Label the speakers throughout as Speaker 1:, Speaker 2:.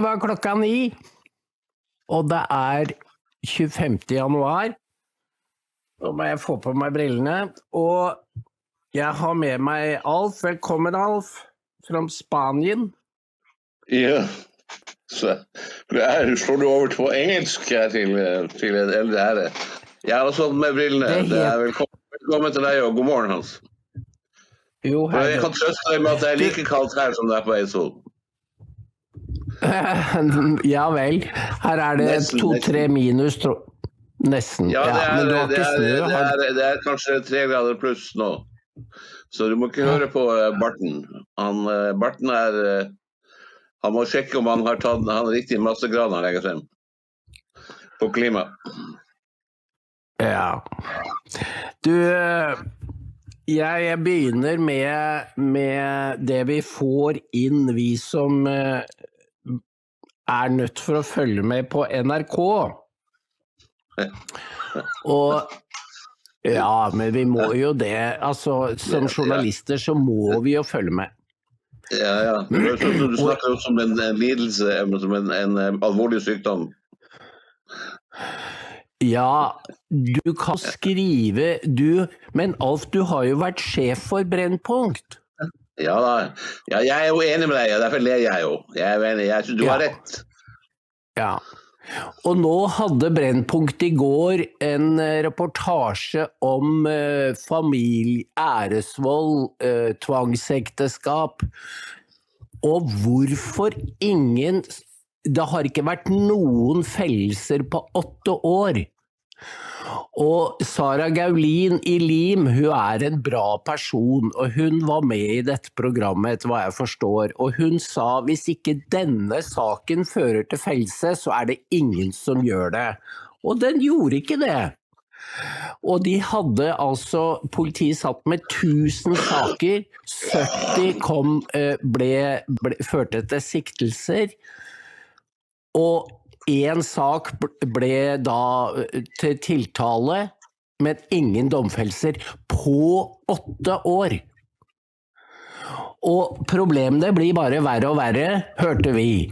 Speaker 1: Var klokka ni, og det er 25. januar. Nå må jeg få på meg brillene. Og jeg har med meg Alf. Velkommen, Alf. Fra Spanien.
Speaker 2: Ja. Så, her slår du over på engelsk her til, til eldre herre. Jeg har også hatt med brillene.
Speaker 1: Det er
Speaker 2: Det er velkommen, velkommen til deg, og god morgen, Hans.
Speaker 1: Jo,
Speaker 2: jeg kan trøste deg med at det er like kaldt her som det er på Eidsvoll.
Speaker 1: Ja vel. Her er det to-tre minus, tro... Nesten.
Speaker 2: Ja, det er,
Speaker 1: men
Speaker 2: det, er, det, er, det er kanskje tre grader pluss nå. Så du må ikke høre på eh, Barten. Han, eh, Barten er eh, Han må sjekke om han har tatt han riktig massegran han legger frem. På klima.
Speaker 1: Ja. Du, jeg begynner med, med det vi får inn, vi som er nødt for å følge med på NRK. Og ja, men vi må jo det. Altså, som journalister så må vi jo følge med.
Speaker 2: Ja, ja. Du, du snakker jo som en, en lidelse, som en, en, eh, alvorlig sykdom.
Speaker 1: Ja, du kan skrive du Men Alf, du har jo vært sjef for Brennpunkt.
Speaker 2: Ja da. Ja, jeg er jo enig med deg, og derfor ler jeg jo. Jeg er jo enig. Jeg synes du har rett.
Speaker 1: Ja. Og nå hadde Brennpunkt i går en eh, reportasje om eh, familie, æresvold, eh, tvangsekteskap, og hvorfor ingen Det har ikke vært noen fellelser på åtte år. Og Sara Gaulin i Lim, hun er en bra person, og hun var med i dette programmet, etter hva jeg forstår. Og hun sa hvis ikke denne saken fører til fellelse, så er det ingen som gjør det. Og den gjorde ikke det. Og de hadde altså Politiet satt med 1000 saker. 70 kom, eh, ble, ble, førte til siktelser. Og én sak ble da eh, til tiltale, men ingen domfellelser på åtte år. Og problemene blir bare verre og verre, hørte vi.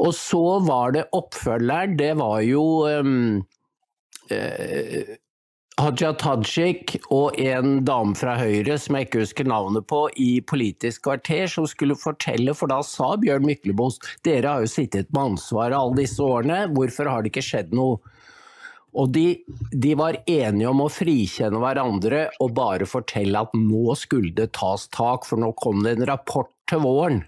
Speaker 1: Og så var det oppfølgeren, det var jo um, eh, Haja Tajik og en dame fra Høyre som jeg ikke husker navnet på, i Politisk kvarter, som skulle fortelle, for da sa Bjørn Myklebost dere har jo sittet med ansvaret alle disse årene, hvorfor har det ikke skjedd noe? Og de, de var enige om å frikjenne hverandre og bare fortelle at nå skulle det tas tak, for nå kom det en rapport til våren.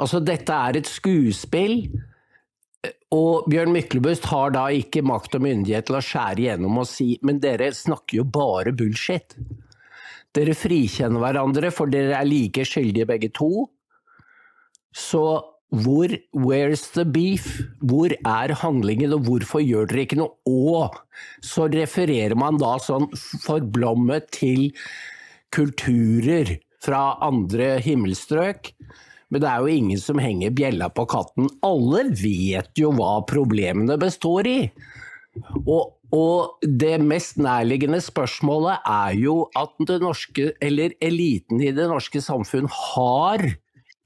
Speaker 1: Altså, dette er et skuespill. Og Bjørn Myklebust har da ikke makt og myndighet til å skjære igjennom og si men dere snakker jo bare bullshit. Dere frikjenner hverandre, for dere er like skyldige begge to. Så hvor Where's the beef? Hvor er handlingen, og hvorfor gjør dere ikke noe? Og så refererer man da sånn forblommet til kulturer fra andre himmelstrøk. Men det er jo ingen som henger bjella på katten. Alle vet jo hva problemene består i. Og, og det mest nærliggende spørsmålet er jo at det norske, eller eliten i det norske samfunn har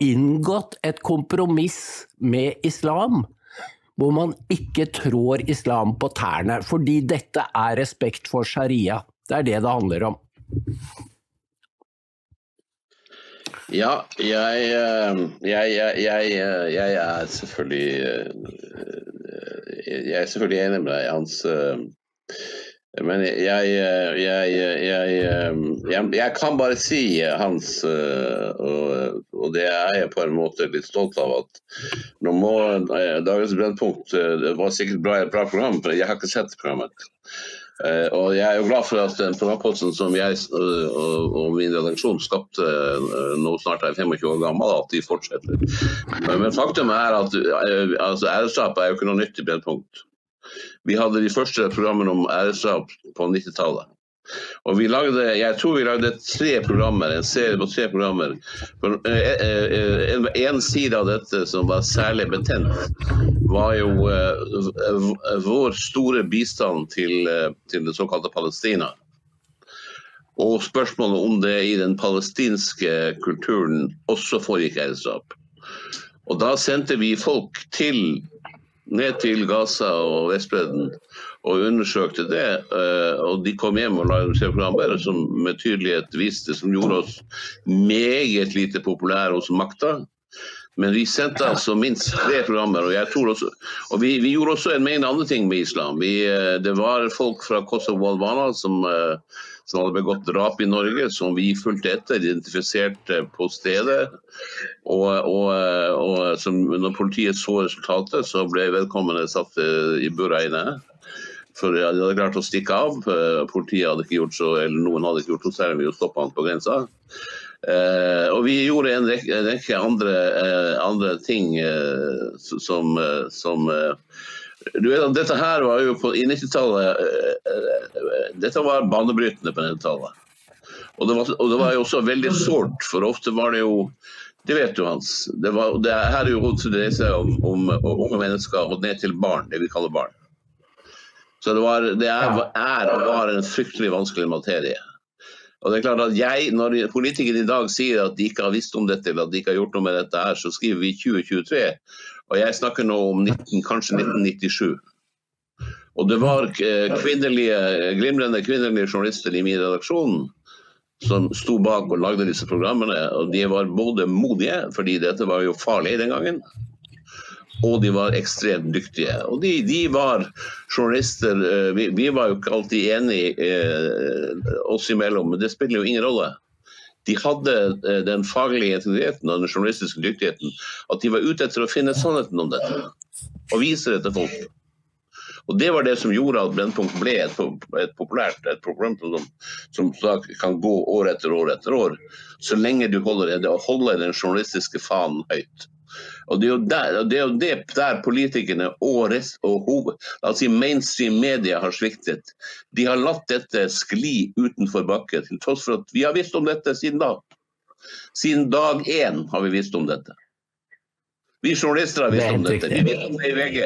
Speaker 1: inngått et kompromiss med islam. Hvor man ikke trår islam på tærne, fordi dette er respekt for sharia. Det er det det handler om.
Speaker 2: Ja, eh, jeg, jeg, jeg, eh, jeg er selvfølgelig eh, Jeg er selvfølgelig enig med deg, Hans. Men jeg, kan bare si, Hans, og, og det er jeg på en måte litt stolt av, at nå må Dagens Brennpunkt Det var sikkert bra, et bra program, for jeg har ikke sett programmet. Uh, og jeg er jo glad for at den programposten som jeg og, og, min redaksjon skapte uh, nå snart er 25 år gammel, at de fortsetter. men faktum er at altså, æresdrap er jo ikke noe nytt i Brennpunkt. Vi hadde de første programmene om æresdrap på 90-tallet. Og vi lagde, jeg tror vi lagde tre programmer, en serie på tre programmer. En, en side av dette som var særlig betent, var jo vår store bistand til, til det såkalte Palestina. Og spørsmålet om det i den palestinske kulturen også foregikk eierskap. Og da sendte vi folk til, ned til Gaza og Vestbredden og undersøkte det. eh, Og de kom hjem og lagde programmet som med tydelighet viste, som gjorde oss meget lite populære hos makta. Men vi sendte altså minst tre programmer, og, jeg tror også, og vi, vi gjorde også en mengde andre ting med islam. Vi, eh, det var folk fra Kosovo og Albania som, eh, som hadde begått drap i Norge, som vi fulgte etter, identifiserte på stedet. Og, og, og som, når politiet så resultatet, så ble vedkommende satt i burra inne. For de hadde klart å stikke av. Eh, Politiet hadde ikke gjort så, eller noen hadde ikke gjort så særlig mye å stoppe han på grensa. Eh, og vi gjorde en rekke, en rekke andre, eh, andre ting eh, som, eh, som eh, du vet at Dette her var jo på, i 90-tallet eh, eh, Dette var banebrytende på 90-tallet. Og, og det var jo også veldig sårt, for ofte var det jo Det vet du, Hans. Det, var, det her er jo det dreier seg om, om unge mennesker og ned til barn, det vi kaller barn. Så det, var, det er, er og var en fryktelig vanskelig materie. Og det er klart at jeg, Når politikere i dag sier at de ikke har visst om dette, eller at de ikke har gjort noe med dette, her, så skriver vi 2023. Og jeg snakker nå om 19, kanskje 1997. Og det var eh, kvinnelige, glimrende kvinnelige journalister i min redaksjon som sto bak og lagde disse programmene. Og de var både modige, fordi dette var jo farlig den gangen, og de var ekstremt dyktige. Og de, de var journalister eh, vi, vi var jo ikke alltid enige eh, oss imellom, men det spiller jo ingen rolle. De hadde eh, den faglige integriteten og den journalistiske dyktigheten. At de var ute etter å finne sannheten om dette og vise det til folk. Og Det var det som gjorde at Brennpunkt ble et, et populært et program som, som kan gå år etter år etter år, så lenge du holder, holder den journalistiske fanen høyt. Og Det er jo der, det, er jo det der politikerne og, rest, og hoved, altså mainstream media har sviktet. De har latt dette skli utenfor bakke, til tross for at vi har visst om dette siden da. Siden dag én har vi visst om dette. Vi journalister har visst om dette. Vi visste om det i VG.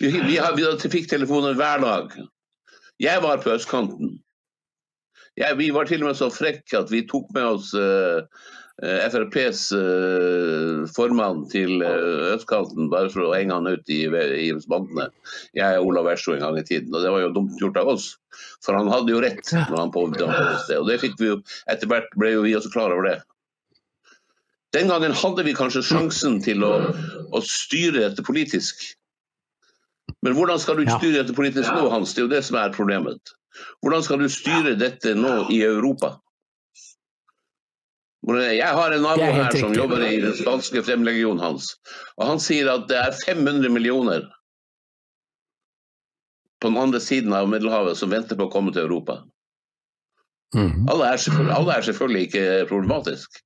Speaker 2: Vi, vi, har, vi fikk telefoner hver dag. Jeg var på østkanten. Jeg, vi var til og med så frekke at vi tok med oss eh, FrPs eh, formann til eh, østkanten bare for å henge han ut i, i bandene. Jeg er Olav Verso en gang i tiden, og det var jo dumt gjort av oss. For han hadde jo rett når han påvirket det. Og det fikk vi jo, etter hvert ble jo vi også klar over det. Den gangen hadde vi kanskje sjansen til å, å styre dette politisk. Men hvordan skal du styre dette politisk nå, Hans? Det er jo det som er problemet. Hvordan skal du styre dette nå i Europa? Jeg har en nabo
Speaker 1: er
Speaker 2: her som jobber i den spanske fremlegionen hans. Og han sier at det er 500 millioner på den andre siden av Middelhavet som venter på å komme til Europa.
Speaker 1: Mhm.
Speaker 2: Alle er, alle er selvfølgelig ikke problematisk,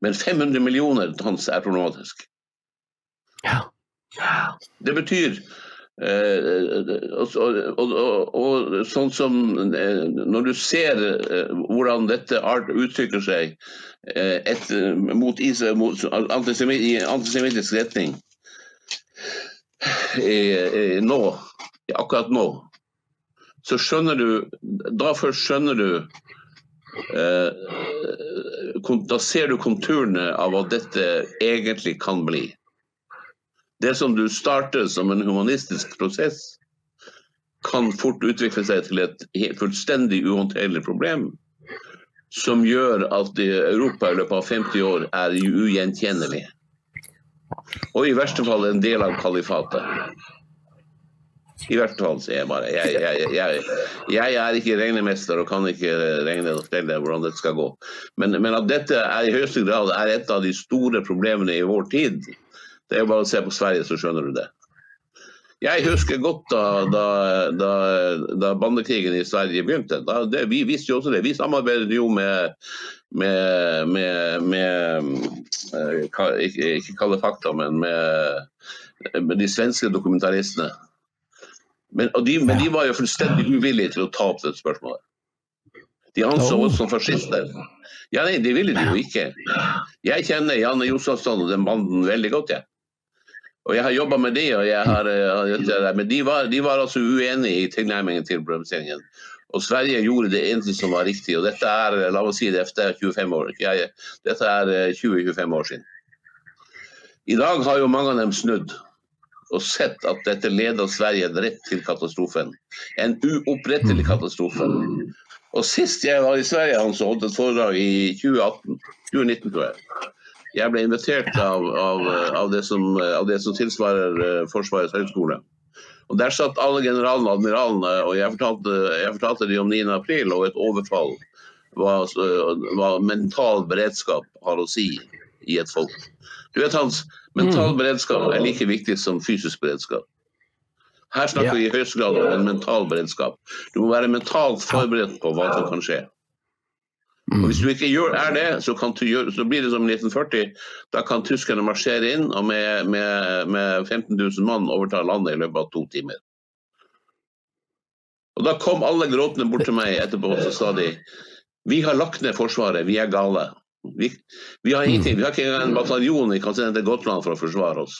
Speaker 2: men 500 millioner tons er problematisk.
Speaker 1: Ja.
Speaker 2: Det betyr og, og, og, og sånn som eh, Når du ser eh, hvordan dette art uttrykker seg eh, et, mot Israel, i antisemittisk retning i, nå, akkurat nå, så skjønner du Da først skjønner du eh, Da ser du konturene av hva dette egentlig kan bli. Det som du starter som en humanistisk prosess, kan fort utvikle seg til et fullstendig uhåndterlig problem. Som gjør at Europa i løpet av 50 år er ugjenkjennelig. Og i verste fall en del av kalifatet. I hvert fall, sier jeg bare. Jeg, jeg, jeg, jeg er ikke regnemester og kan ikke regne og fortelle hvordan dette skal gå. Men, men at dette er i høyeste grad er et av de store problemene i vår tid, det er jo bare å se på Sverige, så skjønner du det. Jeg husker godt da, da, da, da bandekrigen i Sverige begynte. Det, vi visste jo også det. Vi samarbeidet jo med, med, med, med eh, ikke, ikke kalle fakta, men med, med de svenske dokumentaristene. Men, de, men de var jo fullstendig uvillige til å ta opp det spørsmålet. De anså
Speaker 1: Oh.
Speaker 2: oss som fascister. Ja, nei, det ville de jo ikke. Jeg kjenner Janne Josefsson og den banden veldig godt, jeg. Og jeg har jobba med de, og jeg har, eh, det men de var, de var altså uenige i tilnærmingen til problemstillingen. Og Sverige gjorde det eneste som var riktig. Og dette er la oss si det, er 25 år, jeg, dette er eh, 20-25 år siden. I dag har jo mange av dem snudd og sett at dette leder Sverige rett til katastrofen. En uopprettelig katastrofe. Og Sist jeg var i Sverige, han så holdt et foredrag i 2018, 2019, tror jeg. Jeg ble invitert av, av, av, det, som, av det, som, tilsvarer uh, Forsvarets høgskole. Og Der satt alle generalene og admiralene, og jeg fortalte, jeg fortalte dem om 9. april og et overfall. Hva, hva mental beredskap har å si i et folk. Du vet Hans, Mental mm. beredskap er like viktig som fysisk beredskap. Her snakker vi i høyeste grad om en mental beredskap. Du må være mentalt forberedt på hva som kan skje. Og Hvis du ikke gjør, er det, så, gjøre, så, blir det som 1940. Da kan tyskerne marsjere inn og med, med, med 15 000 mann overta landet i løpet av to timer. Og Da kom alle gråtende bort til meg etterpå og så sa de vi har lagt ned Forsvaret, vi er gale. Vi, vi, har ingenting, vi har ikke engang en bataljon vi kan sende til Gotland for å forsvare oss.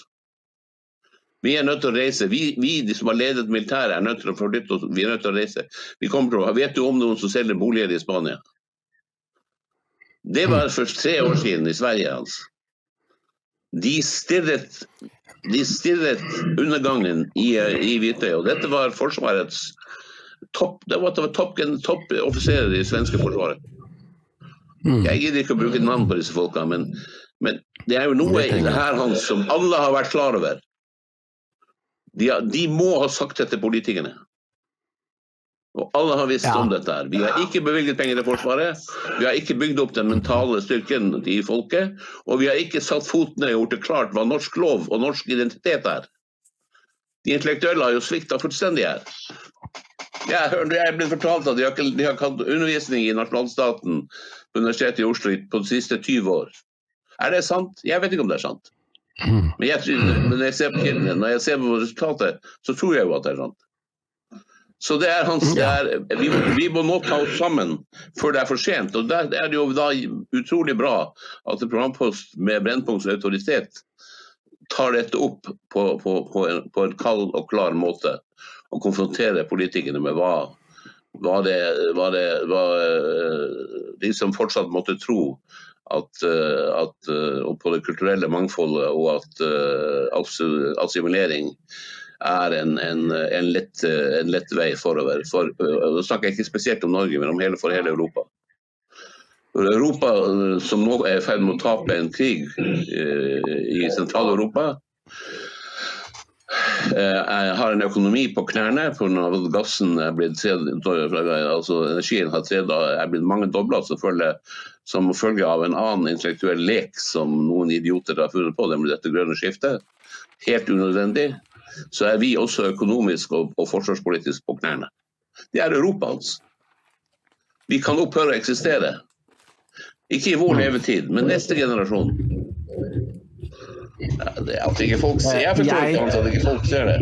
Speaker 2: Vi er nødt til å reise. Vi, vi de som har ledet militæret, er nødt til å fordytte oss. Vi er nødt til å reise. Vi til å, vet du om noen som selger boliger i Spania? Det var først tre år siden i Sverige. hans. De stirret, de stirret undergangen i, i Hvitøy. Og dette var Forsvarets topp, det var, det var topp, i svenske forsvaret. Mm. Jeg gidder ikke å bruke navn på disse folka, men, men det er jo noe i det her Hans, som alle har vært klar over. De, de må ha sagt det til politikerne. Og alle har visst ja. om dette. her. Vi har ikke bevilget penger til Forsvaret. Vi har ikke bygd opp den mentale styrken i folket. Og vi har ikke satt foten ned og gjort det klart hva norsk lov og norsk identitet er. De intellektuelle har jo svikta fullstendig her. Jeg, er blitt fortalt at de har, de har hatt undervisning i nasjonalstaten på Universitetet i Oslo på de siste 20 år. Er det sant? Jeg vet ikke om det er sant. Men, jeg, men jeg ser på, når jeg ser på resultatet, så tror jeg jo at det er sant. Så det er hans, det er, vi, vi, må nå ta oss sammen før det er for sent. og Der er det jo da utrolig bra at en programpost med Brennpunkts autoritet tar dette opp på, på, på, en, på en kald og klar måte og konfronterer politikerne med hva hva, det, hva, det var eh, de som fortsatt måtte tro at, eh, at og på det kulturelle mangfoldet og at assimilering er en, en, en, lett, en lett, vei forover. For, da snakker jeg ikke spesielt om Norge, men om hele, for hele Europa. Europa, som nå er i ferd med å tape en krig i Sentral-Europa, har en økonomi på knærne pga. at gassen er blitt altså energien har er blitt mange dobla som følge, som følge av en annen intellektuell lek som noen idioter har funnet på, nemlig dette grønne skiftet. Helt unødvendig. Så er vi også økonomisk og, og forsvarspolitisk på knærne. Det er Europas. Vi kan opphøre å eksistere. Ikke i vår levetid, men neste generasjon. Det er at ikke folk ser, jeg forstår ikke at ikke folk ser det.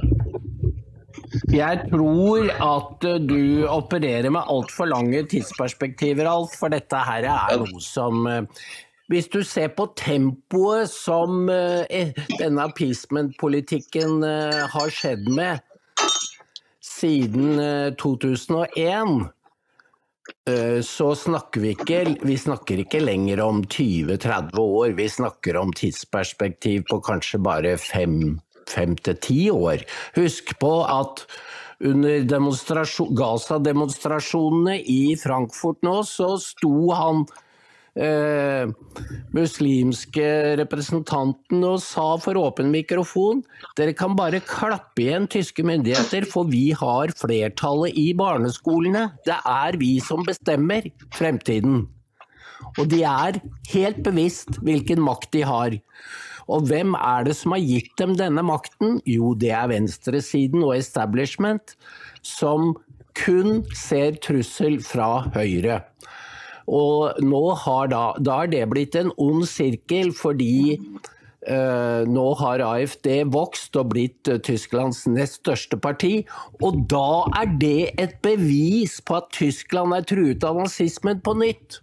Speaker 1: Jeg tror at du opererer med altfor lange tidsperspektiver, Alf, for dette her er noe som eh, hvis du ser på tempoet som eh, denne appeasement-politikken eh, har skjedd med siden 2001, Eh, så snakker vi ikke Vi snakker ikke lenger om 20-30 år, vi snakker om tidsperspektiv på kanskje bare fem, fem til ti år. Husk på at under Gaza-demonstrasjonene i Frankfurt nå, så sto han eh, muslimske representanten og sa for åpen mikrofon dere kan bare klappe igjen tyske myndigheter, for vi har flertallet i barneskolene. Det er vi som bestemmer fremtiden. Og de er helt bevisst hvilken makt de har. Og hvem er det som har gitt dem denne makten? Jo, det er venstresiden og establishment, som kun ser trussel fra høyre. Og nå har da, da er det blitt en ond sirkel, fordi Uh, nå har AFD vokst og blitt uh, Tysklands nest største parti. Og da er det et bevis på at Tyskland er truet av nazismen på nytt.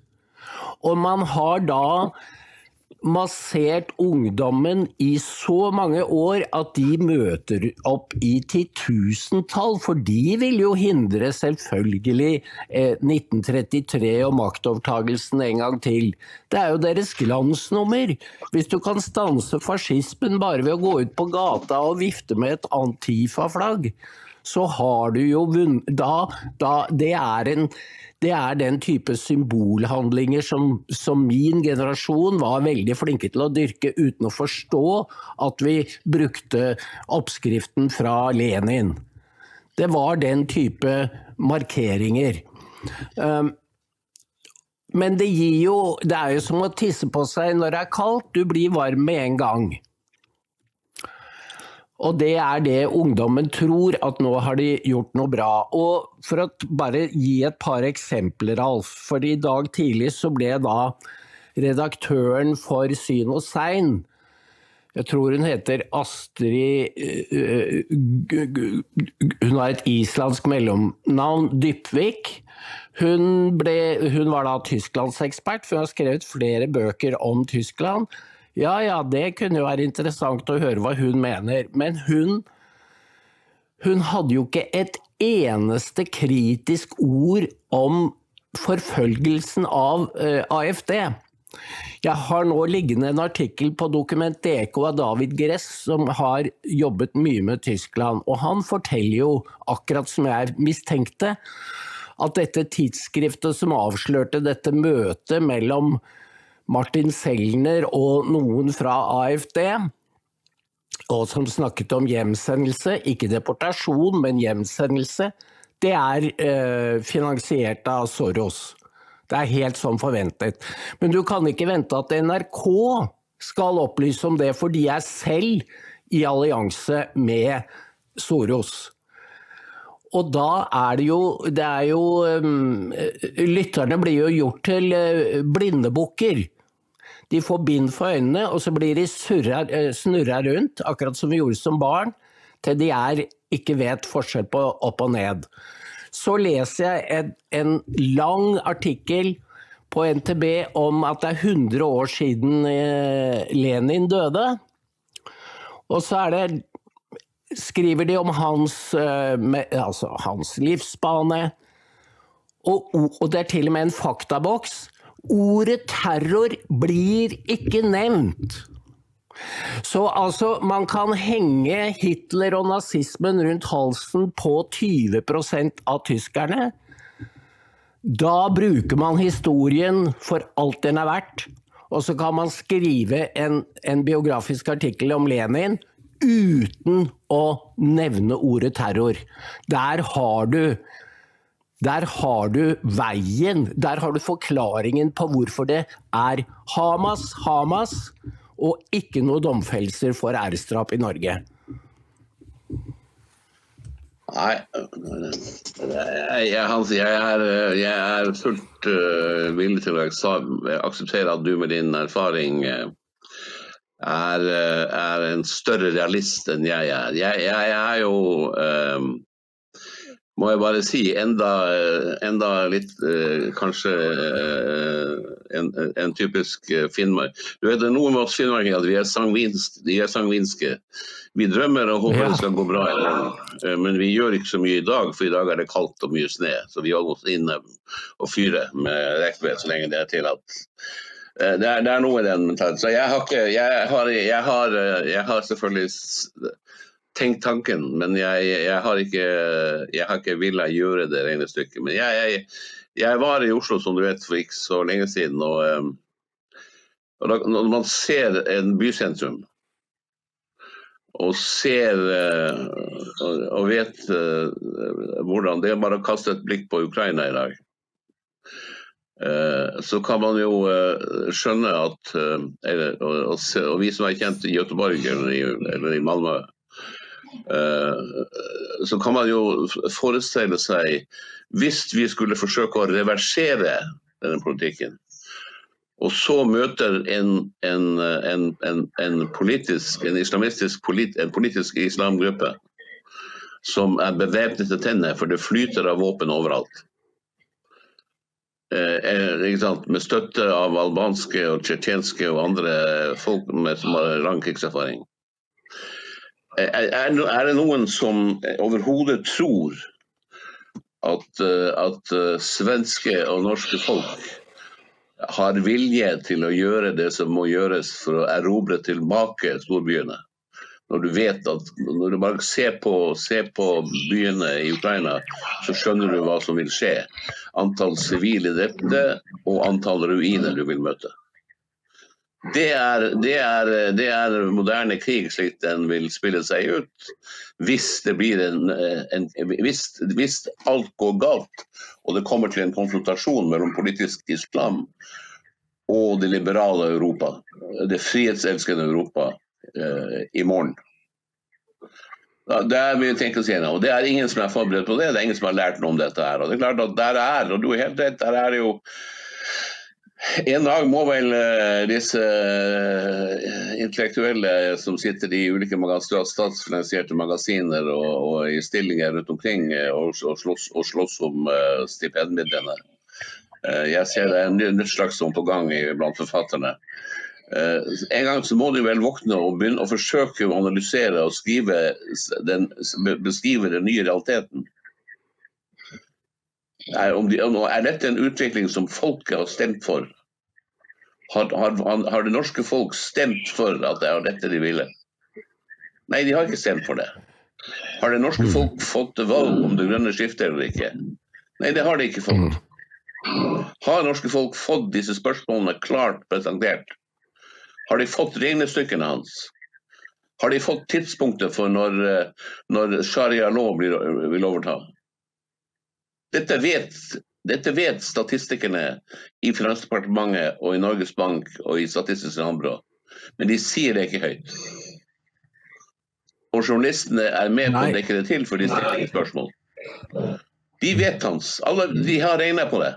Speaker 1: Og man har da massert ungdommen i så mange år at de møter opp i titusentall, for de vil jo hindre selvfølgelig eh, 1933 og maktovertagelsen en gang til. Det er jo deres glansnummer. Hvis du kan stanse fascismen bare ved å gå ut på gata og vifte med et Antifa-flagg, så har du jo vunnet da, da, det, er en, det er den type symbolhandlinger som, som, min generasjon var veldig flinke til å dyrke uten å forstå at vi brukte oppskriften fra Lenin. Det var den type markeringer. Um, men det gir jo Det er jo som å tisse på seg når det er kaldt. Du blir varm med en gang. Og det er det ungdommen tror, at nå har de gjort noe bra. Og for å bare gi et par eksempler, Alf. For i dag tidlig så ble da redaktøren for Syn og Sein jeg tror hun heter Astrid Hun har et islandsk mellomnavn, Dypvik. Hun, ble, hun var da tysklandsekspert, for hun har skrevet flere bøker om Tyskland. Ja ja, det kunne jo være interessant å høre hva hun mener, men hun Hun hadde jo ikke et eneste kritisk ord om forfølgelsen av uh, eh, AFD. Jeg har nå liggende en artikkel på Dokument DK av David Gress, som har jobbet mye med Tyskland. Og han forteller jo, akkurat som jeg mistenkte, at dette tidsskriftet som avslørte dette møtet mellom Martin Selner og noen fra AFD, og som snakket om hjemsendelse, ikke deportasjon, men hjemsendelse, det er eh, finansiert av Soros. Det er helt som forventet. Men du kan ikke vente at NRK skal opplyse om det, for de er selv i allianse med Soros. Og da er det jo, det er jo um, Lytterne blir jo gjort til blindebukker. De får bind for øynene, og så blir de surra, uh, snurra rundt, akkurat som vi gjorde som barn, til de er, ikke vet forskjell på opp og ned. Så leser jeg en, en lang artikkel på NTB om at det er 100 år siden uh, Lenin døde. Og så er det skriver de om hans, eh, altså hans livsbane. Og, og, det er til og med en faktaboks. Ordet terror blir ikke nevnt. Så altså, man kan henge Hitler og nazismen rundt halsen på 20% av tyskerne. Da bruker man historien for alt den er verdt. Og så kan man skrive en, en biografisk artikkel om Lenin uten å nevne ordet terror. Der har du der har du veien, der har du forklaringen på hvorfor det er Hamas, Hamas, og ikke noen domfellelser for æresdrap i Norge.
Speaker 2: Nei, jeg, jeg, jeg, er, jeg er fullt uh, villig til å akseptere at du med din erfaring uh, er, eh, er, en større realist enn jeg er. Jeg, jeg er jo um, må jeg bare si, enda, enda litt eh, kanskje eh, en, en, typisk Finnmark. Du vet, Noen av oss finnmarkinger at vi er, sangvinsk, de er sangvinske. Vi drømmer og håper ja. det skal gå bra, uh, men vi gjør ikke så mye i dag, for i dag er det kaldt og mye snø. Så vi holder oss inne og fyrer med rekved så lenge det er tillatt. Eh, det er, det er, noe i den mentaliteten. Så jeg har, ikke, jeg, har, jeg, har, eh, jeg har, selvfølgelig tenkt tanken, men jeg, har ikke, jeg har ikke villet gjøre det regnestykket. Men jeg, var i Oslo som du vet, for ikke så lenge siden. og, eh, og da, Når man ser en bysentrum og ser og vet hvordan Det er bare å kaste et blikk på Ukraina i dag. Eh, så kan man jo eh, skjønne at eller, Og vi som er kjent i Göteborg eller i Malmö, så kan man jo forestille seg Hvis vi skulle forsøke å reversere denne politikken, og så møter en, en, en, en politisk, islamistisk polit, politisk islamgruppe som er bevæpnet til tennene, for det flyter av våpen overalt eh, med støtte av albanske og tsjetsjenske og andre folk med, som har lang krigserfaring. Er, er det noen som overhodet tror at, at svenske og norske folk har vilje til å gjøre det som må gjøres for å erobre tilbake storbyene? Når du vet at når du bare ser på, ser på byene i Ukraina, så skjønner du hva som vil skje. Antall sivile drepte og antall ruiner du vil møte. Det er, det, er, det er, moderne krig slik den vil spille seg ut. Hvis, en, en hvis, hvis, alt går galt og det kommer til en konfrontasjon mellom politisk islam og det liberale Europa, det frihetselskende Europa, i morgen. Det er mye ting å si nå. Det er ingen som er forberedt på det. Det er ingen som har lært noe om dette. her. Og det er klart at der er, og du er helt rett, der er jo en dag må vel uh, disse uh, intellektuelle som sitter i ulike statsfinansierte magasiner og, og, i stillinger rundt omkring og, og, slåss, og, slåss, om stipendmidlene. jeg ser det er en slags som på gang blant forfatterne. Eh, en gang så må de vel våkne og begynne å forsøke å analysere og den, beskrive den nye realiteten. Er, de, er, dette en utvikling som folket har stemt for? Har, har, har, det norske folk stemt for at det er dette de ville? Nei, de har ikke stemt for det. Har det norske folk fått valg om det grønne skiftet eller ikke? Nei, det har de ikke fått. Har norske folk fått disse spørsmålene klart presentert? Har de fått regnestykkene hans? Har de fått tidspunktet for når, eh, når sharia-lov vil overta? Dette vet, dette vet, statistikerne i Finansdepartementet og i Norges Bank og i Statistisk sentralbyrå, men de sier det ikke høyt. Og journalistene er med på å dekke det til, for de stiller spørsmål. De vet hans. Alle, de har regna på det.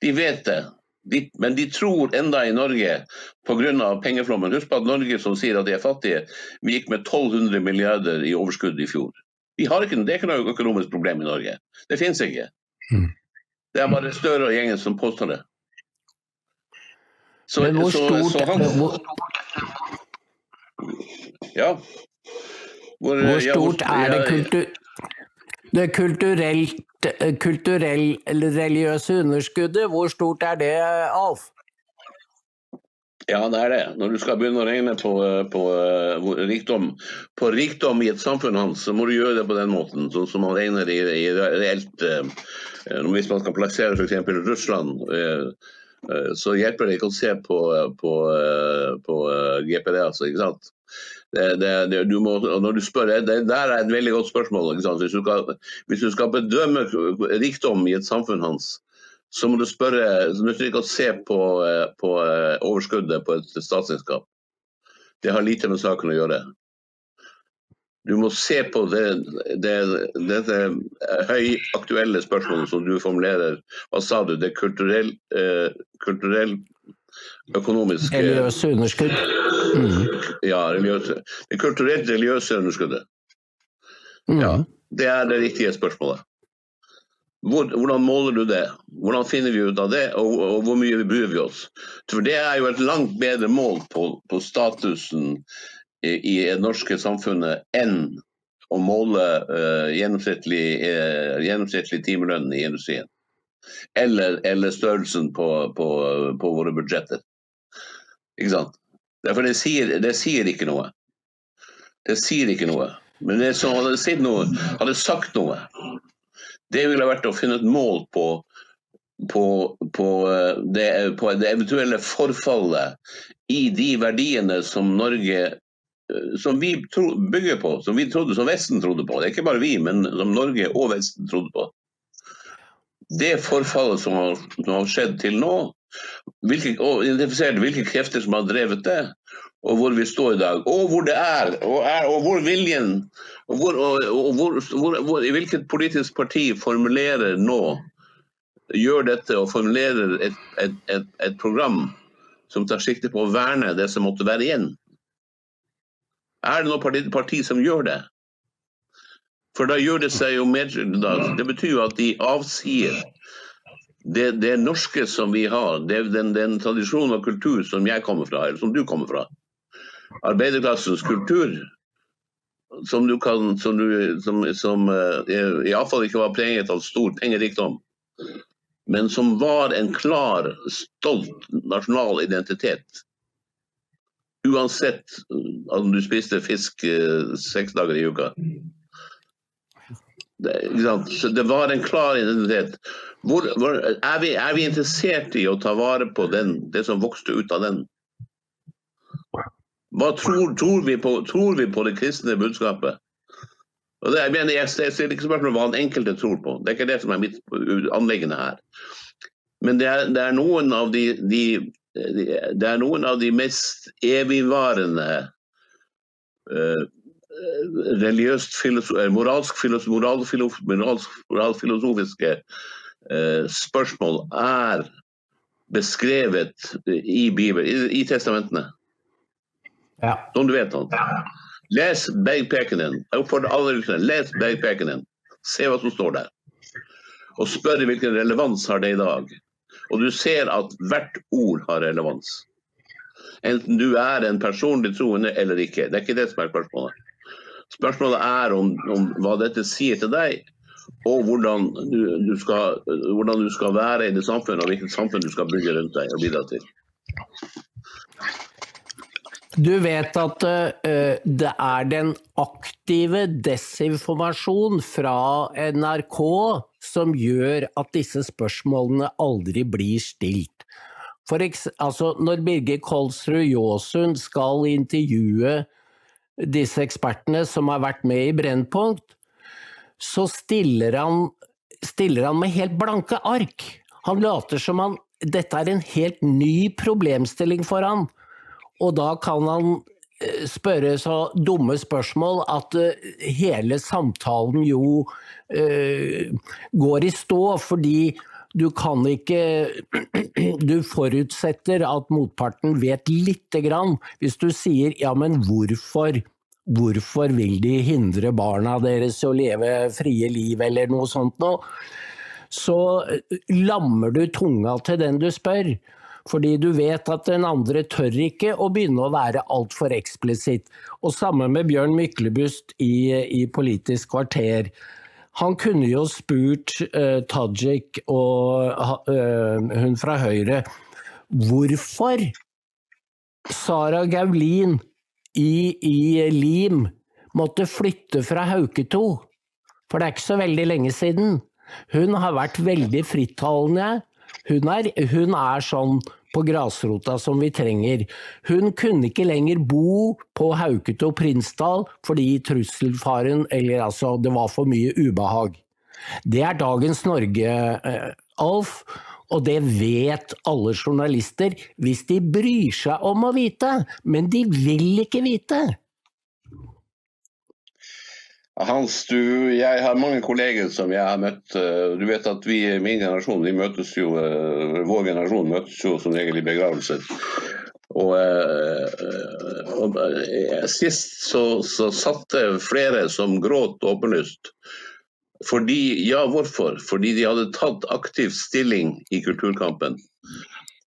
Speaker 2: De vet det. De, men de tror enda i Norge pga. pengeflommen. Husk på at Norge som sier at de er fattige, vi gikk med 1200 milliarder i overskudd i fjor. Ikke, det er ikke noe økonomisk problem i Norge. Det fins ikke. Mm. Det er bare Støre og gjengen som påstår det.
Speaker 1: Så, men hvor stort så, så han, hvor,
Speaker 2: Ja.
Speaker 1: Hvor, hvor stort ja, hvor, er det kultur det kulturelt, kulturell-religiøse underskuddet, hvor stort er det, Alf?
Speaker 2: Ja, det er det. Når du skal begynne å regne på, på, på, rikdom, på rikdom i et samfunn hans, så må du gjøre det på den måten, sånn som man regner i, i reelt eh, Hvis man skal plassere f.eks. Russland, eh, eh, så hjelper det ikke å se på, på, på GPD, altså. ikke sant? Det, det, det, du må, når du spør, det der er et veldig godt spørsmål. Hvis du, skal, hvis, du skal, bedømme rikdom i et samfunn hans, så må du spørre Du nytter ikke å se på, på, overskuddet på et statsselskap. Det har lite med saken å gjøre. Du må se på det, dette høyaktuelle spørsmålet som du formulerer. Hva sa du? Det kulturell, eh, kulturell økonomiske
Speaker 1: Religiøse underskudd.
Speaker 2: Ja, religiøse. det kulturelt religiøse underskuddet. Mm. Ja, det er det riktige spørsmålet. Hvordan måler du det? Hvordan finner vi ut av det, og, og hvor mye bryr vi oss? For Det er jo et langt bedre mål på, på statusen i, i, det norske samfunnet enn å måle uh, gjennomsnittlig, uh, gjennomsnittlig timelønn i industrien eller, eller størrelsen på, på, på, våre budsjetter. Ikke sant? For det sier, det sier, ikke noe. Det sier ikke noe. Men det som hadde, sett noe, hadde sagt noe, det ville vært å finne et mål på, på, på, det, på det eventuelle forfallet i de verdiene som Norge som vi tro, bygger på, som vi trodde, som Vesten trodde på. Det er ikke bare vi, men som Norge og Vesten trodde på det forfallet som har, som har skjedd til nå, hvilke, og identifiserte hvilke krefter som har drevet det, og hvor vi står i dag. Og hvor det er, og, er, og hvor viljen og, hvor, og hvor, hvor, I hvilket politisk parti formulerer nå gjør dette og formulerer et, et, et, et program som tar sikte på å verne det som måtte være igjen. Er det noe parti, parti som gjør det? For da gjør det seg jo mer Det betyr jo at de avsier det, det norske som vi har, det, den, den tradisjonen og kultur som jeg kommer fra, eller som du kommer fra, arbeiderklassens kultur, som du kan som, du, som, som uh, iallfall ikke var preget av stor pengerikdom, men som var en klar, stolt nasjonal identitet. Uansett om du spiste fisk uh, seks dager i uka. Det, var en klar identitet. Hvor, hvor, er, vi, er, vi, interessert i å ta vare på den, det som vokste ut av den? Hva tror, tror, vi på, tror, vi på, det kristne budskapet? Og det, jeg, mener, jeg stiller ikke spørsmål om hva den enkelte tror på, det er ikke det som er mitt anliggende her. Men det er, det er noen av de, de, det er noen av de mest evigvarende uh, religiøst moralsk, filosof, moralfilof, moralsk, moralfilosofiske uh, spørsmål er beskrevet i Bibelen, i, i testamentene. Ja. Som du vet. Han. Les bergpeken din. Jeg oppfordrer alle lytterne les bergpeken din. Se hva som står der. Og spør hvilken relevans har det i dag. Og du ser at hvert ord har relevans. Enten du er en personlig troende eller ikke. Det er ikke det som er spørsmålet. Spørsmålet er om, om hva dette sier til deg, og hvordan du, du, skal, hvordan du skal være i det samfunnet, og hvilket samfunn du skal bygge rundt deg og bidra til.
Speaker 1: Du vet at uh, det er den aktive desinformasjon fra NRK som gjør at disse spørsmålene aldri blir stilt. For altså, når Birger Kolsrud Jåsund skal intervjue disse ekspertene som har vært med i Brennpunkt, så stiller han, stiller han med helt blanke ark. Han later som han dette er en helt ny problemstilling for han. Og da kan han eh, spørre så dumme spørsmål at eh, hele samtalen jo uh, går i stå, fordi du kan ikke Du forutsetter at motparten vet lite grann. Hvis du sier ja, men hvorfor? Hvorfor vil de hindre barna deres å leve frie liv, eller noe sånt noe? Så lammer du tunga til den du spør. Fordi du vet at den andre tør ikke å begynne å være altfor eksplisitt. Og samme med Bjørn Myklebust i, i Politisk kvarter. Han kunne jo spurt eh, Tajik og eh, hun fra Høyre hvorfor Sara Gaulin i, i Lim måtte flytte fra Hauketo. For det er ikke så veldig lenge siden. Hun har vært veldig frittalende. Hun er, hun er sånn på grasrota som vi trenger. Hun kunne ikke lenger bo på Hauketo Prinsdal fordi trusselfaren Eller altså, det var for mye ubehag. Det er dagens Norge, eh, Alf. Og det vet alle journalister hvis de bryr seg om å vite, men de vil ikke vite.
Speaker 2: Hans, du, jeg har mange kolleger som jeg har møtt. Eh, du vet at vi i min generasjon, vi møtes jo, eh, vår generasjon møtes jo som regel i begravelser. Og, eh, og Sist så, så satt det flere som gråt åpenlyst. Fordi, ja, hvorfor? Fordi de hadde tatt aktiv stilling i kulturkampen.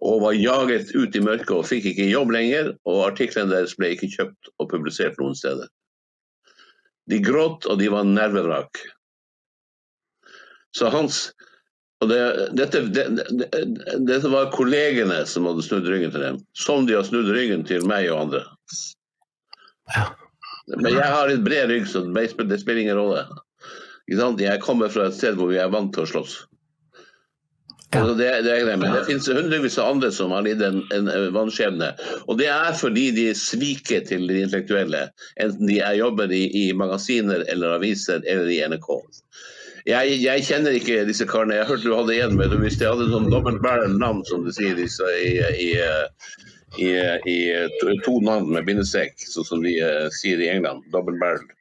Speaker 2: Og var jaget ut i mørket og fikk ikke jobb lenger. Og artiklene deres ble ikke kjøpt og publisert noen steder. De gråt, og de var nervevrak. Så hans og det, dette, det, det, var kollegene som hadde snudd ryggen til dem, som de har snudd ryggen til meg og andre. Men jeg har litt bred rygg, så det spiller ingen rolle. Jeg kommer fra et sted hvor vi er vant til å slåss. Ja. Det, det, men det finnes hundrevis av andre som har lidd en, en vanskjebne. Og det er fordi de sviker til de intellektuelle, enten de er jobber i, i magasiner eller aviser eller i NRK. Jeg, jeg, kjenner ikke disse karene. Jeg hørte du hadde en med Hvis de hadde sånn dobbelt navn, som de sier i, i, i, i, to navn med bindestrek, sånn som de uh, sier i England. Dobbeltbærende.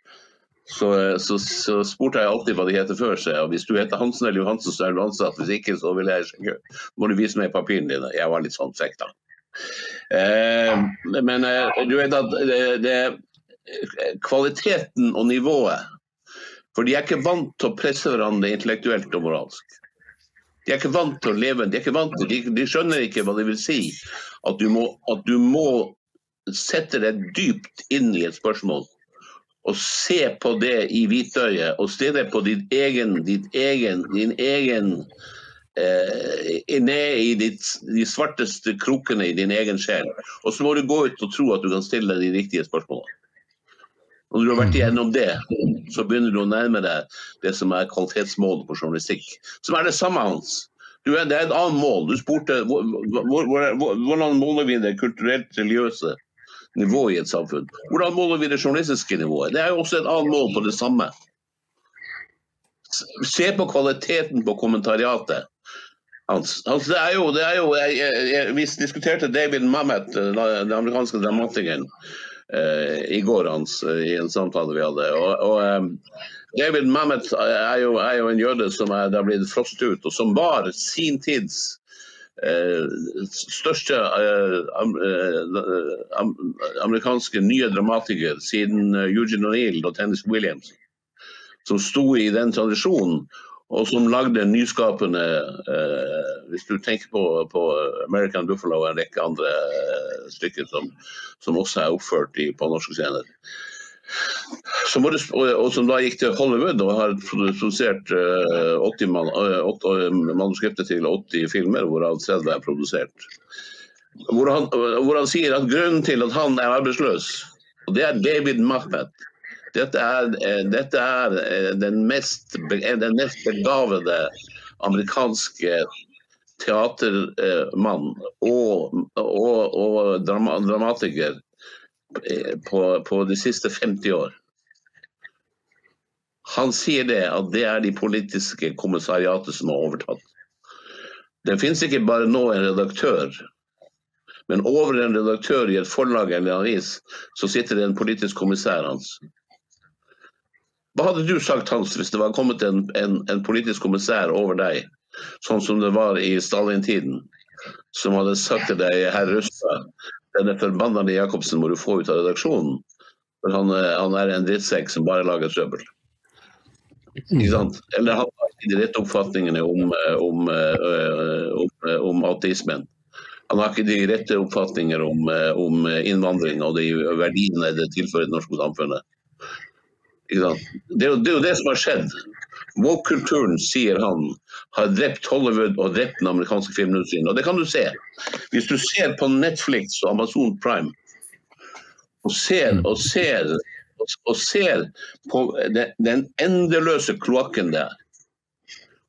Speaker 2: Så, så, så, spurte jeg alltid hva de heter før seg. Og hvis du heter Hansen eller Johansen, så er du ansatt. Hvis ikke, så vil jeg sjekke. må du vise meg papirene dine. Jeg var litt sånn frekk da. Eh, men eh, du vet at det, det, kvaliteten og nivået For de er ikke vant til å presse hverandre intellektuelt og moralsk. De er ikke vant til å leve, de, til, de, de skjønner ikke hva det vil si at du må, at du må sette deg dypt inn i et spørsmål og se på det i hvitøyet, og se det på ditt egen, ditt egen, din egen eh, ned i ditt, de svarteste krokene i din egen sjel. Og så må du gå ut og tro at du kan stille de riktige spørsmålene. Når du har vært igjennom det, så begynner du å nærme deg det som er kvalitetsmålet på journalistikk. Som er det samme, Hans. Du, det er et annet mål. Du spurte hvordan måler vi det kulturelt religiøse nivået i et samfunn. Hvordan måler vi det journalistiske nivået? Det er jo også et annet mål på det samme. Se på kvaliteten på kommentariatet. Hans. Altså, det er jo, det er jo jeg, jeg, jeg, Vi diskuterte David Mamet, den amerikanske dramatikeren, eh, i går hans, i en samtale vi hadde. Og, og eh, David Mamet er jo, er jo, en jøde som er, er blitt frosset ut, og som var sin tids eh, største eh, eh, amerikanske nye dramatiker siden Eugene O'Neill og Tennis Williams. Som sto i den tradisjonen og som lagde nyskapende eh, Hvis du tenker på, på, American Buffalo og en rekke andre eh, stykker som, som, også er oppført i, på norske scener. Det, og, som da gikk til Hollywood og har produsert eh, 80 man, 8, manuskriptet til 80 filmer, hvorav 30 er produsert. Hvor han, hvor han sier at grunnen til at han er arbeidsløs, og det er David Mahmet dette er, eh, dette er eh, den, mest, den, mest, begavede amerikanske teatermann og, og, og dramatiker eh, på, på, de siste 50 år. Han sier det at det er de politiske kommissariatet som har overtatt. Det finnes ikke bare nå en redaktør, men over en redaktør i et forlag eller en avis, så sitter det en politisk kommissær hans. Hva hadde du sagt, Hans, hvis det var kommet en, en, en politisk kommissær over deg, sånn som det var i Stalin-tiden, som hadde sagt til deg, herr Rustad, denne forbannede Jacobsen må du få ut av redaksjonen, for han, han er en drittsekk som bare lager trøbbel. Ikke sant? Eller han har ikke de rette oppfatningene om, om, om, om ateismen. Han har ikke de rette oppfatninger om, om innvandring og de verdiene det tilfører det norske samfunnet. Det er, jo, det er, jo, det som har skjedd. Woke-kulturen, sier han, har drept Hollywood og drept den amerikanske filmindustrien. Og det kan du se. Hvis du ser på Netflix og Amazon Prime og ser, og ser, og ser på den endeløse kloakken der,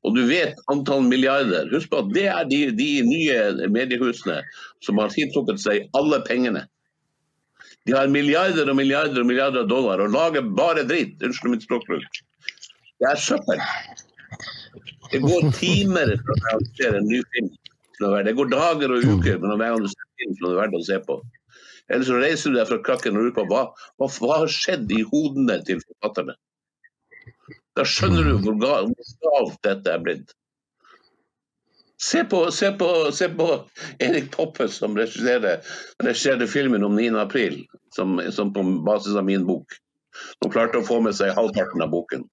Speaker 2: og du vet antall milliarder Husk på at det er de, de nye mediehusene som har tiltrukket seg alle pengene. De har milliarder og milliarder og milliarder av dollar og lager bare dritt. Unnskyld mitt språkbruk. Det er søppel. Det går timer fra å realisere en ny film. Det går dager og uker mellom hver gang du ser film som er verdt å se på. Eller så reiser du deg fra krakken og lurer på hva, hva, hva har skjedd i hodene til forfatterne. Da skjønner du hvor galt dette er blitt. Se på, se på, se på Erik Poppe som regisserte filmen om 9. april, som, som, på basis av min bok. Som klarte å få med seg halvparten av boken.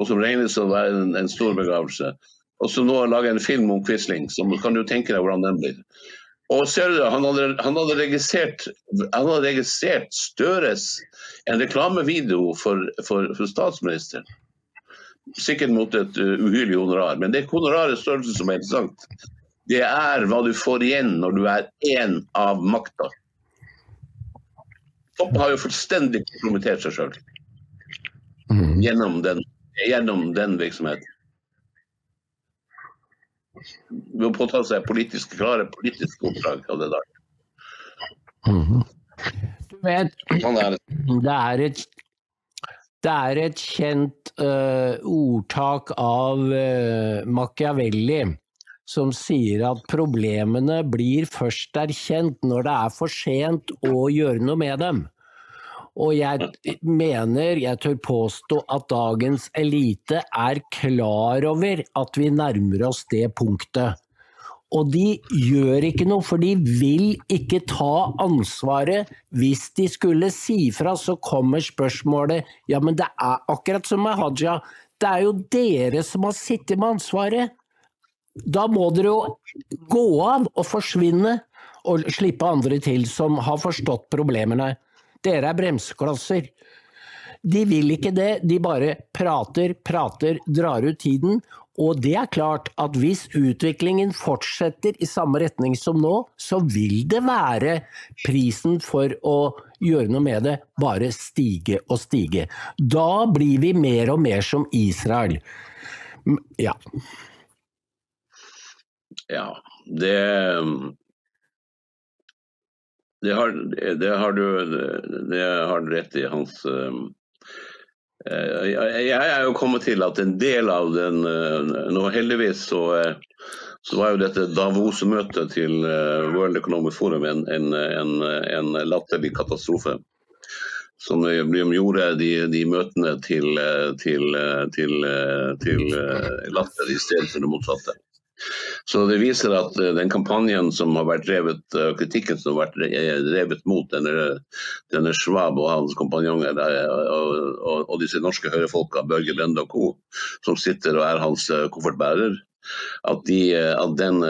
Speaker 2: Og som regnes å være en, en stor begravelse. Og som nå har laget en film om Quisling, så kan du tenke deg hvordan den blir. Og ser du, Han hadde, han hadde, registrert, han hadde registrert Støres en reklamevideo for, for, for statsministeren sikkert mot et uh, uhyrlig honorar. Men det honoraret størrelse som er interessant, det er hva du får igjen når du er én av makta. Toppen har jo fullstendig kompromittert seg sjøl mm. gjennom, gjennom, den virksomheten. Ved å påta seg politiske, klare politiske oppdrag av det der.
Speaker 1: Mm. Du vet, det er et det er et kjent uh, ordtak av uh, Machiavelli som sier at problemene blir først erkjent når det er for sent å gjøre noe med dem. Og jeg mener, jeg tør påstå, at dagens elite er klar over at vi nærmer oss det punktet. Og de gjør ikke noe, for de vil ikke ta ansvaret. Hvis de skulle si fra, så kommer spørsmålet ja, men det er akkurat som med Haja. Det er jo dere som har sittet med ansvaret. Da må dere jo gå av og forsvinne, og slippe andre til som har forstått problemene. Dere er bremseklosser. De vil ikke det, de bare prater, prater, drar ut tiden. Og det er klart at hvis utviklingen fortsetter i samme retning som nå, så vil det være prisen for å gjøre noe med det bare stige og stige. Da blir vi mer og mer som Israel. Ja.
Speaker 2: Ja, det det har, det har, du, det har du rett i, Hans. Eh, jeg er jo kommet til at en del av den eh, Nå heldigvis så, eh, så var jo dette Davos-møtet til World Economic Forum en, en, en, en latterlig katastrofe. Som gjorde de, de møtene til, til, til, til latter i stedet for det motsatte. Så det viser at eh, den kampanjen som har vært drevet, eh, kritikken som har vært drevet mot denne, denne Schwab og hans kompanjonger og, og, og, disse norske høyrefolka, Børge Lende og co., som sitter og er hans eh, koffertbærer, at, de, at den,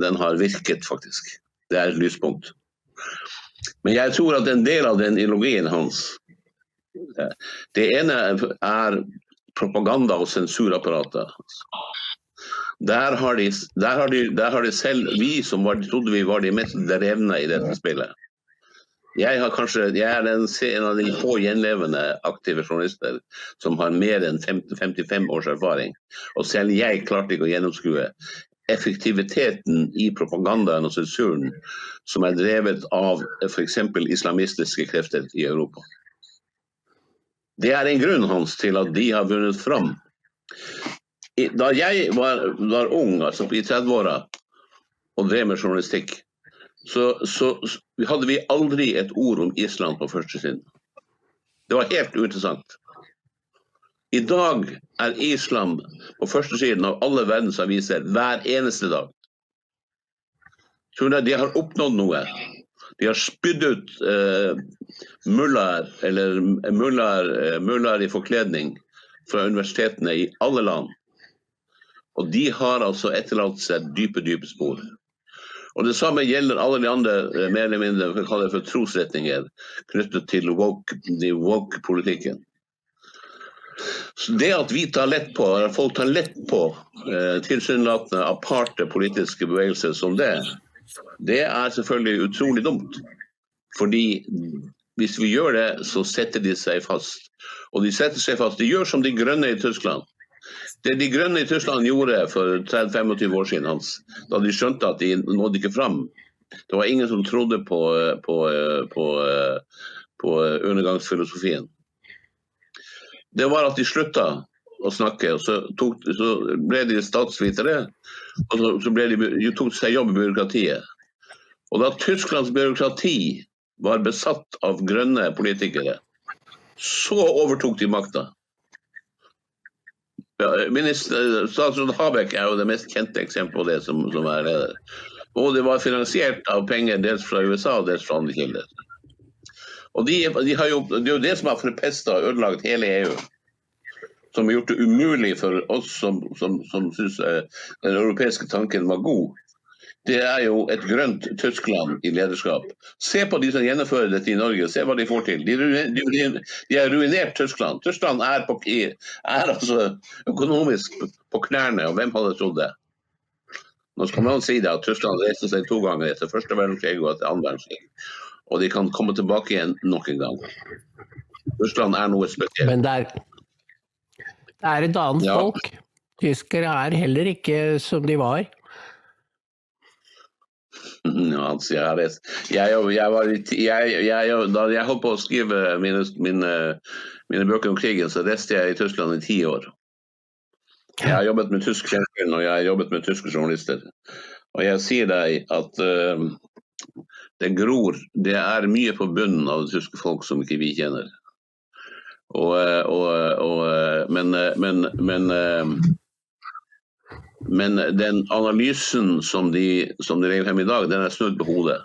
Speaker 2: den, har virket, faktisk. Det er et lyspunkt. Men jeg tror at en del av den ideologien hans Det ene er propaganda og sensurapparatet. Der har, de, der, har de, der har de, selv, vi som var, trodde vi var de mest drevne i dette spillet. Jeg, kanskje, jeg er en, en, av de få gjenlevende aktive journalister som har mer enn 50, 55 års erfaring. Og selv jeg klarte ikke å gjennomskue effektiviteten i propagandaen og sensuren som er drevet av f.eks. islamistiske krefter i Europa. Det er en grunn hans til at de har vunnet fram da jeg var, var ung, altså i 30-åra, og drev med journalistikk, så, så, hadde vi aldri et ord om Island på førstesiden. Det var helt uinteressant. I dag er Island på førstesiden av alle verdens aviser hver eneste dag. De har oppnådd noe. De har spydd ut eh, mullaer, eller mullaer, eh, i forkledning fra universitetene i alle land. Og de har altså etterlatt seg dype, dype spor. Og Det samme gjelder alle de andre eh, mer eller mindre vi kaller det for trosretninger knyttet til woke-politikken. Så Det at vi tar lett på, eller folk tar lett på eh, tilsynelatende aparte politiske bevegelser som det, det er selvfølgelig utrolig dumt. Fordi hvis vi gjør det, så setter de seg fast. Og de setter seg fast. De gjør som de grønne i Tyskland. Det De grønne i Tyskland gjorde for 30-25 år siden, Hans, da de skjønte at de nådde ikke fram Det var ingen som trodde på, på, på, på undergangsfilosofien. Det var at de slutta å snakke, og så, tok, så ble de statsvitere. Og så, så de, de tok seg jobb i byråkratiet. Og da Tysklands byråkrati var besatt av grønne politikere, så overtok de makta. Ja, minister, statsråd Habek er jo det mest kjente eksempelet på det som, som er leder. Og det var finansiert av penger dels fra USA og dels fra andre kilder. Og de, de jo, Det er jo det som har forpesta og ødelagt hele EU. Som har gjort det umulig for oss som, som, som syns eh, den europeiske tanken var god, det er jo et grønt Tyskland i lederskap. Se på de som gjennomfører dette i Norge, se hva de får til. De, har ruinert Tyskland. Tyskland er, på, er, altså økonomisk på knærne, og hvem hadde trodd det? Nå skal man si det at Tyskland reiste seg to ganger etter første verdenskrig og etter andre verdenskrig. Og de kan komme tilbake igjen nok en gang. Tyskland er noe spesielt.
Speaker 1: Men det er, det er et annet ja. folk. Tyskere er heller ikke som de var.
Speaker 2: Ja, altså, jeg, jeg, jeg, var, da jeg holdt på å skrive mine, mine, mine, bøker om krigen, så reiste jeg i Tyskland i ti år. Jeg har jobbet med tysk fjernsyn og jeg har jobbet med tyske journalister. Og jeg sier deg at uh, det gror Det er mye på bunnen av det tyske folk som ikke vi kjenner. Og, eh, og, og, eh, men, men, men men den analysen som de, som de legger frem i dag, den er snudd på hodet.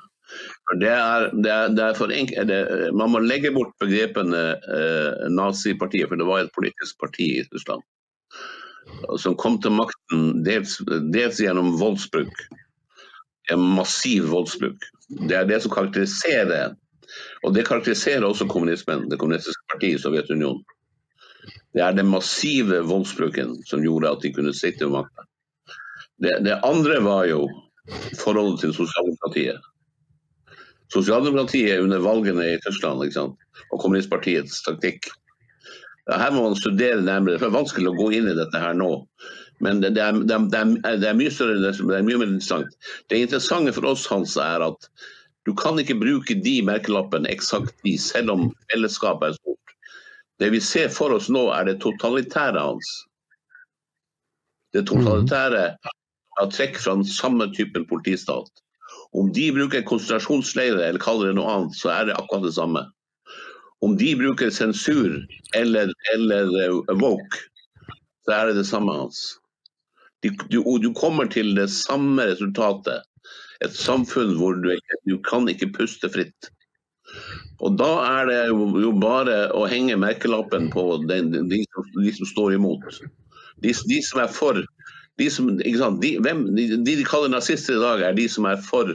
Speaker 2: Det er, det er, det er enkelt, man må legge bort begrepene eh, nazipartiet, for det var et politisk parti i Russland. som kom til makten dels, dels gjennom voldsbruk. En massiv voldsbruk. Det er det som karakteriserer og det karakteriserer også kommunismen, det kommunistiske partiet i Sovjetunionen. Det er den massive voldsbruken som gjorde at de kunne sitte ved makta. Det, det, andre var jo forholdet til sosialdemokratiet. Sosialdemokratiet under valgene i Tyskland og kommunistpartiets taktikk. Her må man studere nærmere. Det er vanskelig å gå inn i dette her nå. Men det, det, er, det, er, det er, mye større, det er mye mer interessant. Det interessante for oss Hans, er at du kan ikke bruke de merkelappene eksakt de, selv om fellesskapet er stort. Det vi ser for oss nå, er det totalitære hans. Det totalitære har trekk fra den samme typen politistat. Om de bruker konsentrasjonsleirer eller kaller det noe annet, så er det akkurat det samme. Om de bruker sensur eller, eller uh, woke, så er det det samme hans. Du, du, du kommer til det samme resultatet et samfunn hvor du, du kan ikke puste fritt. Og Da er det jo bare å henge merkelappen på den, de, som, de, som, står imot. De, de som er for de, som, de, hvem, de, de kaller nazister i dag, er de som er for,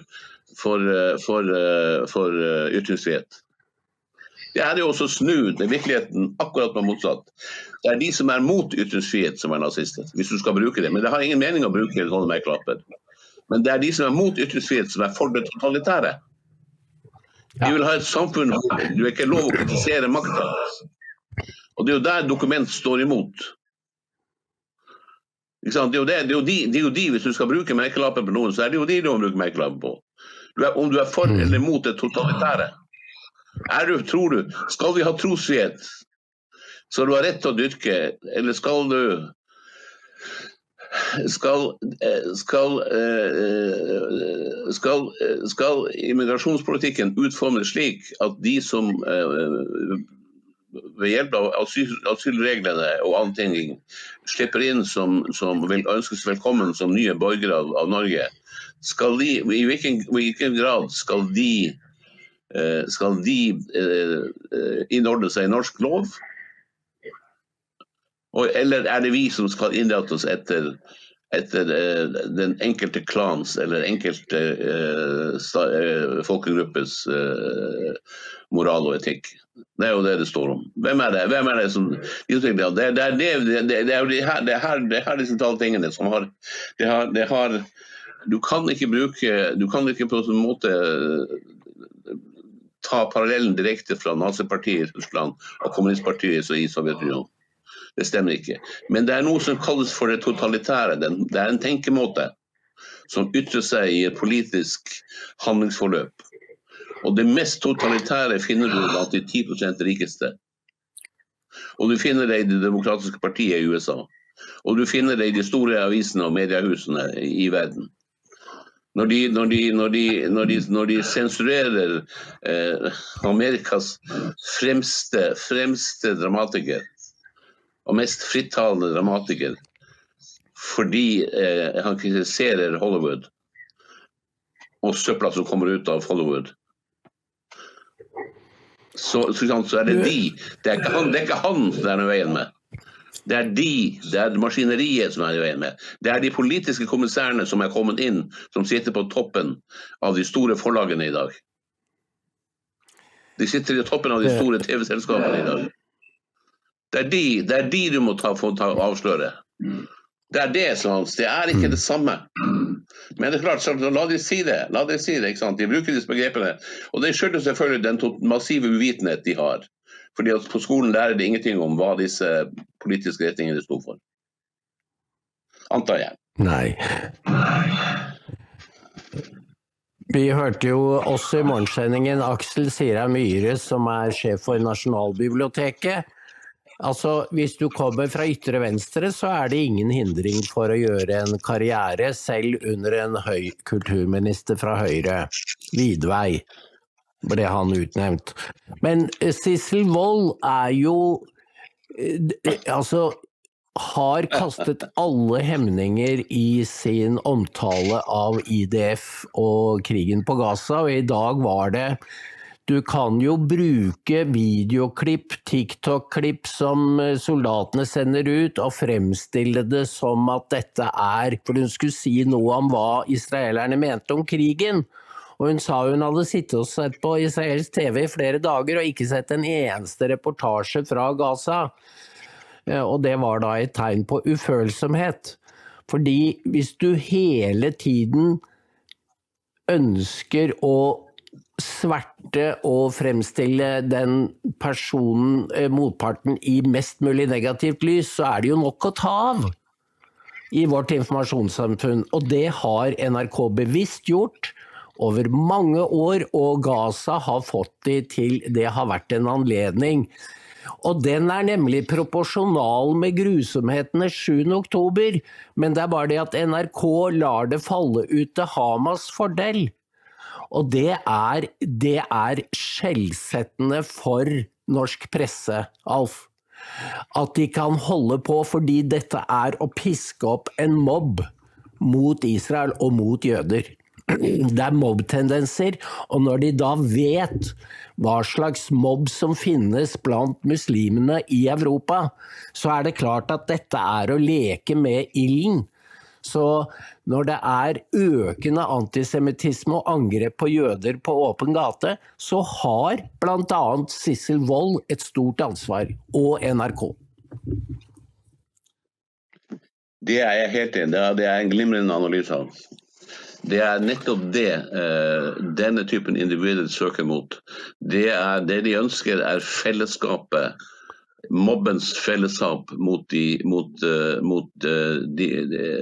Speaker 2: for, for, for uh, ytringsfrihet. Det er jo også snudd i virkeligheten akkurat på motsatt. Det er de som er mot ytringsfrihet som er nazister, hvis du skal bruke det. Men det har ingen mening å bruke sånne merkelapper. Men det er de som er mot ytringsfrihet, som er for det totalitære. De vil ha et samfunn hvor du ikke lov å kritisere makta. Og det er jo der dokument står imot. Det er, jo det, det, er de, det er jo de, Hvis du skal bruke merkelappen på noen, så er det jo de du må bruke merkelappen på. Du er, om du er for mm. eller mot det totalitære. Er du, tror du, Skal vi ha trosfrihet? Skal du ha rett til å dyrke, eller skal du skal, eh, skal, eh, skal, skal, immigrasjonspolitikken utformes slik at de som eh, ved hjelp av asyl, asylreglene og annen ting slipper inn som, som vil ønskes velkommen som nye borgere av, av Norge, skal de, i hvilken, hvilken grad skal de, skal de innordne seg i norsk lov? Eller er det vi som skal innrette oss etter, etter uh, den enkelte klans eller enkelte uh, uh, folkegruppes moral og etikk? Det er jo det det står om. Hvem er det, Hvem er det som Det, det, det, det, det, er jo de her, det her, det her disse tingene som har det har, det har Du kan ikke bruke Du kan ikke på en måte ta parallellen direkte fra nazipartiet i Russland og kommunistpartiet i Sovjetunionen. Det stemmer ikke. Men det er noe som kalles for det totalitære. Det er en tenkemåte som ytrer seg i et politisk handlingsforløp. Og det mest totalitære finner du blant de 10% rikeste. Og du finner det i Det demokratiske partiet i USA. Og du finner det i de store avisene og mediehusene i verden. Når de, når de, når de, når de, når de sensurerer eh, Amerikas fremste, fremste dramatiker, og mest frittalende dramatiker fordi eh, han kritiserer Hollywood og søpla som kommer ut av Hollywood. Så, så, er det de. Det er ikke han, det er ikke han som er i veien med. Det er de, det er maskineriet som er i veien med. Det er de politiske kommissærene som er kommet inn, som sitter på toppen av de store forlagene i dag. De sitter i toppen av de store TV-selskapene i dag. Det er de, det er de du må ta, få ta, avsløre. Det er det, Hans. Det er ikke det samme. Men det er klart, så la de si det. La de si det, ikke sant? De bruker disse begrepene. Og det skyldes selvfølgelig den massive uvitenhet de har. Fordi at På skolen lærer de ingenting om hva disse politiske retningene sto for. Antar jeg.
Speaker 1: Nei. Vi hørte jo også i morgensendingen Aksel Sira Myhre, som er sjef for Nasjonalbiblioteket Altså, Hvis du kommer fra ytre venstre, så er det ingen hindring for å gjøre en karriere, selv under en høy kulturminister fra Høyre. Vidvei ble han utnevnt. Men eh, Sissel Wold er jo eh, Altså har kastet alle hemninger i sin omtale av IDF og krigen på Gaza, og i dag var det Du kan jo bruke videoklipp, TikTok-klipp som eh, soldatene sender ut, og fremstille det som at dette er For hun skulle si noe om hva israelerne mente om krigen. Og hun sa hun hadde sittet og sett på israelsk TV i flere dager og ikke sett en eneste reportasje fra Gaza. Eh, og det var da et tegn på ufølsomhet. Fordi hvis du hele tiden ønsker å sverte og fremstille den personen, eh, motparten, i mest mulig negativt lys, så er det jo nok å ta av i vårt informasjonssamfunn. Og det har NRK bevisst gjort over mange år, og Gaza har fått de til Det har vært en anledning. Og den er nemlig proporsjonal med grusomhetene 7.10, men det er bare det at NRK lar det falle ut til Hamas' fordel. Og det er, det er skjellsettende for norsk presse, Alf. At de kan holde på fordi dette er å piske opp en mobb mot Israel og mot jøder. Det er mobbtendenser, og når de da vet hva slags mobb som finnes blant muslimene i Europa, så er det klart at dette er å leke med ilden. Så når det er økende antisemittisme og angrep på jøder på åpen gate, så har bl.a. Sissel Wold et stort ansvar, og NRK.
Speaker 2: Det er jeg helt enig i. Det er en glimrende analyse. Det er nettopp det eh, denne typen individer søker mot. Det, er, det de ønsker er fellesskapet mobbens fellesskap mot de, mot, uh, mot, uh, de,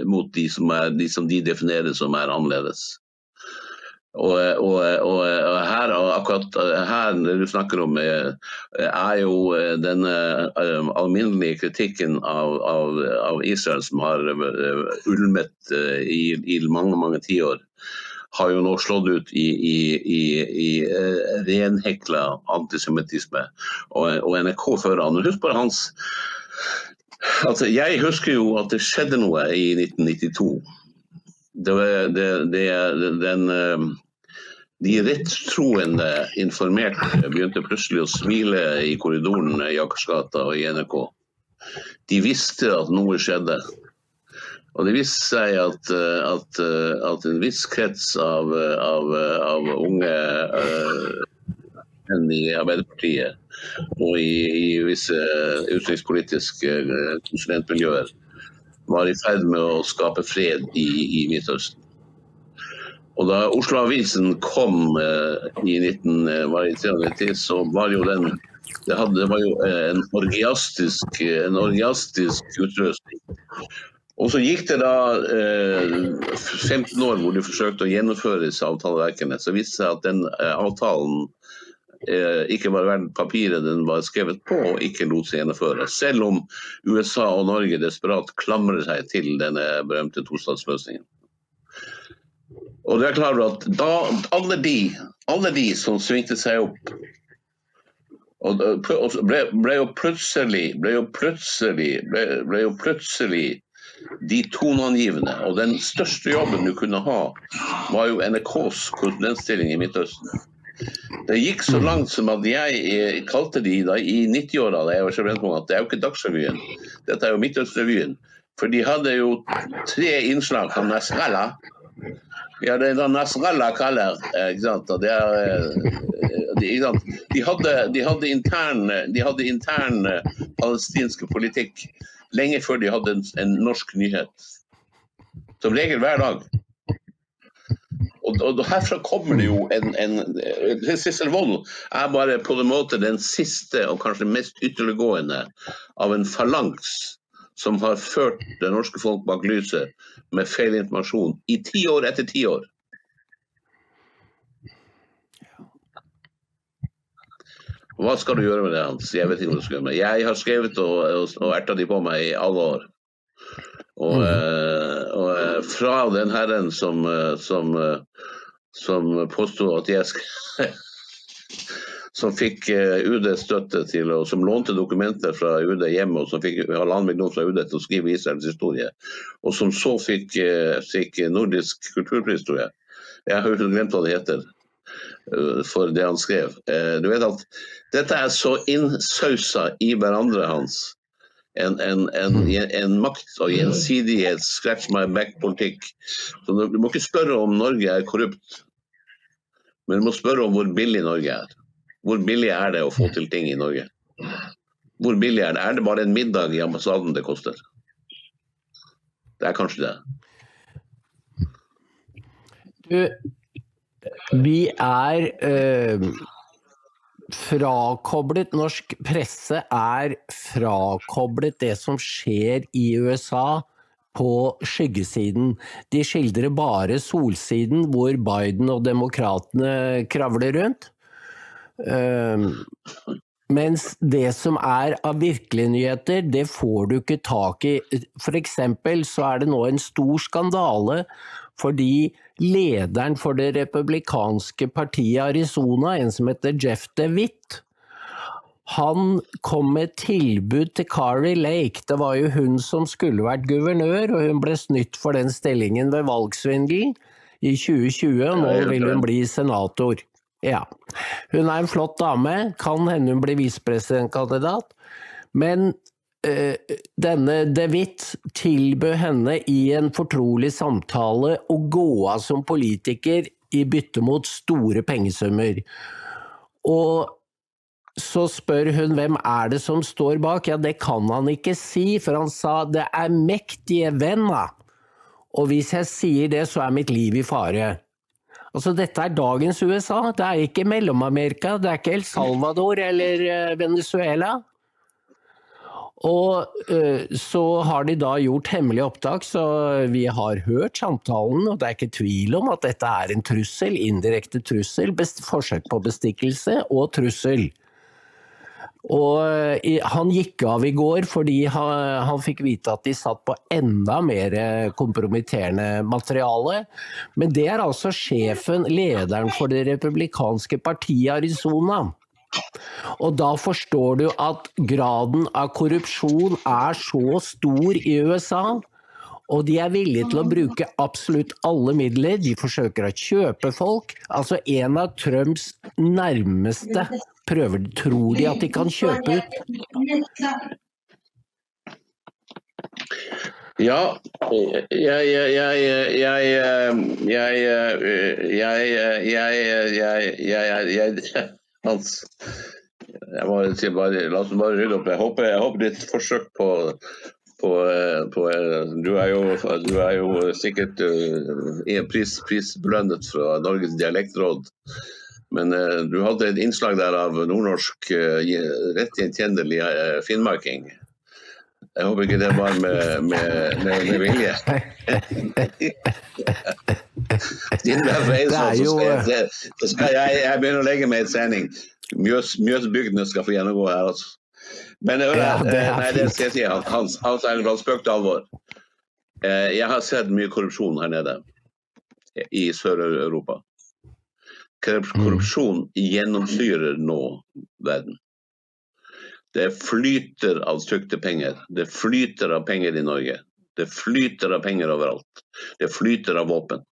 Speaker 2: mot de, som er, de, som de definerer som er annerledes. Og, og, og, og, her, akkurat her du snakker om, er jo denne alminnelige kritikken av, av, av Israel som har ulmet i, i mange mange tiår har jo nå slått ut i, i, i, i uh, renhekla antisemittisme. Og, og, NRK fører an. Husk bare hans altså, Jeg husker jo at det skjedde noe i 1992. Det, det, det, den uh, de rettstroende informerte begynte plutselig å smile i korridoren i Akersgata og i NRK. De visste at noe skjedde. Og det viste seg at, eh, at, eh, at en viss krets av, av, av unge menn i Arbeiderpartiet og i, i visse utenrikspolitiske eh, konsulentmiljøer var i ferd med å skape fred i, i Midtøsten. Og da Oslo Avisen kom i 1993, så var jo den det, hadde, det var jo en orgiastisk, en orgiastisk utrustning. Og så gikk det da eh, 15 år hvor de forsøkte å gjennomføre disse avtaleverkene. Så viste det seg at den eh, avtalen eh, ikke var verdt papiret den var skrevet på, og ikke lot seg gjennomføre. Selv om USA og Norge desperat klamrer seg til denne berømte tostatsløsningen. Og det er klart at da, alle, de, alle de som svingte seg opp og ble, ble, jo plutselig, ble jo plutselig, ble, ble jo plutselig de toneangivende. Og den største jobben du kunne ha, var jo NRKs korrespondentstilling i Midtøsten. Det gikk så langt som at jeg eh, kalte de da i 90-åra da jeg var sjefsredaktør, at det er jo ikke Dagsrevyen, dette er jo Midtøstrevyen. For de hadde jo tre innslag fra Nasrallah. Ja, det er Nasrallah kaller, eh, ikke sant. Det er, eh, de, de, hadde, de, hadde intern, de intern palestinske politikk lenge før de hadde en, en norsk nyhet. Som regel hver dag. Og, og, Herfra kommer det jo en, en Sissel Wold er bare på en måte den siste og kanskje mest ytterliggående av en falangs som har ført det norske folk bak lyset med feil informasjon i ti år etter ti Hva skal du gjøre med det, Hans? Jeg vet ikke hva du skal gjøre med det. Jeg har skrevet og, og, og erta de på meg i alle år. Og, mm. eh, og uh, fra den herren som, uh, som, som påsto at jeg som fikk UD støtte til, og som lånte dokumenter fra UD hjemme, og som fikk halvannen million fra UD til å skrive Israels historie. Og som så fikk, fikk nordisk kulturpris, tror jeg. Jeg har glemt hva det heter. Uh, for det han skrev. Uh, du vet at dette er så innsausa i hverandre hans. En, en, en,
Speaker 1: Mm.
Speaker 2: en makt- og gjensidighet, scratch my back-politikk. Så Du du må ikke spørre om Norge er korrupt, men du må spørre om hvor billig Norge er. Hvor billig er det å få til ting i Norge? Hvor billig er det? Er det bare en middag i ambassaden det koster? Det er kanskje det.
Speaker 1: Du, vi er eh, frakoblet Norsk presse er frakoblet det som skjer i USA på skyggesiden. De skildrer bare solsiden, hvor Biden og demokratene kravler rundt. Eh, mens det som er av virkelige nyheter, det får du ikke tak i. Eksempel så er det nå en stor skandale fordi lederen for det republikanske partiet i Arizona, en som heter Jeff DeWitt, han kom med tilbud til Kari Lake. Det var jo hun som skulle vært guvernør, og hun ble snytt for den stillingen ved valgsvindel i 2020, og nå vil hun bli senator. Ja. Hun er en flott dame, kan hende hun blir visepresidentkandidat, men denne De Witt tilbød henne i en fortrolig samtale å gå av som politiker i bytte mot store pengesummer. Og så spør hun hvem er det som står bak. Ja, det kan han ikke si, for han sa det er mektige venner. Og hvis jeg sier det, så er mitt liv i fare. Altså, dette er dagens USA. Det er ikke Mellom-Amerika. Det er ikke El Salvador eller eh, Venezuela. Og eh, så har de da gjort hemmelige opptak, så vi har hørt samtalen, og det er ikke tvil om at dette er en trussel, indirekte trussel, forsøk på bestikkelse og trussel. Og eh, han gikk av i går fordi han, han fikk vite at de satt på enda mer kompromitterende materiale. Men det er altså sjefen, lederen for det republikanske partiet i Arizona. Og da forstår du at graden av korrupsjon er så stor i USA. Og de er villige til å bruke absolutt alle midler. De forsøker å kjøpe folk. Altså en av Trumps nærmeste prøver, tror de at de kan kjøpe ut.
Speaker 2: Ja, jeg jeg jeg jeg Hans. Jeg må si bare, La oss bare rydde opp. Jeg håper, jeg håper ditt forsøk på på, på, du, er jo, du er jo sikkert uh, pris, prisbelønnet fra Norges dialektråd. Men uh, du hadde et innslag der av nordnorsk uh, rett gjenkjennelig uh, finnmarking. Jeg håper ikke det var med, med, med, med vilje. Siden det er fra så skal, jeg, det- så skal jeg, jeg begynne å legge meg i trening. Mjøs, Mjøsbygdene skal få gjennomgå her, altså. Men hør
Speaker 1: Ja, det er
Speaker 2: nei, det skal jeg si, Hans, Hans fra spøk til alvor. Eh, Jeg har sett mye korrupsjon her nede i Sør-Europa.
Speaker 1: Mm.
Speaker 2: Korrupsjon gjennomsyrer nå verden. Det flyter av trykte penger. Det flyter av penger i Norge. Det flyter av penger overalt. Det flyter av våpen.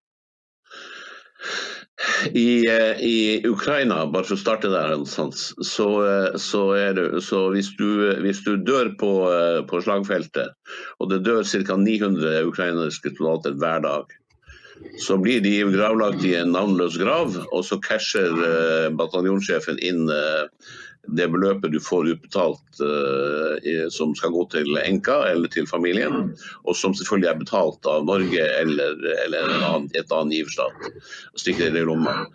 Speaker 2: I, eh, I Ukraina, bare for å starte der, så, eh, så, det, så hvis, du, hvis du dør på, eh, på slagfeltet, og det dør ca. 900 ukrainske soldater hver dag, så blir de gravlagt i en navnløs grav, og så casher bataljonssjefen inn det beløpet du får utbetalt uh, som skal gå til enka eller til familien, og som selvfølgelig er betalt av Norge eller, eller en annen, et annet giverstat. Stikk stikker det i lomma.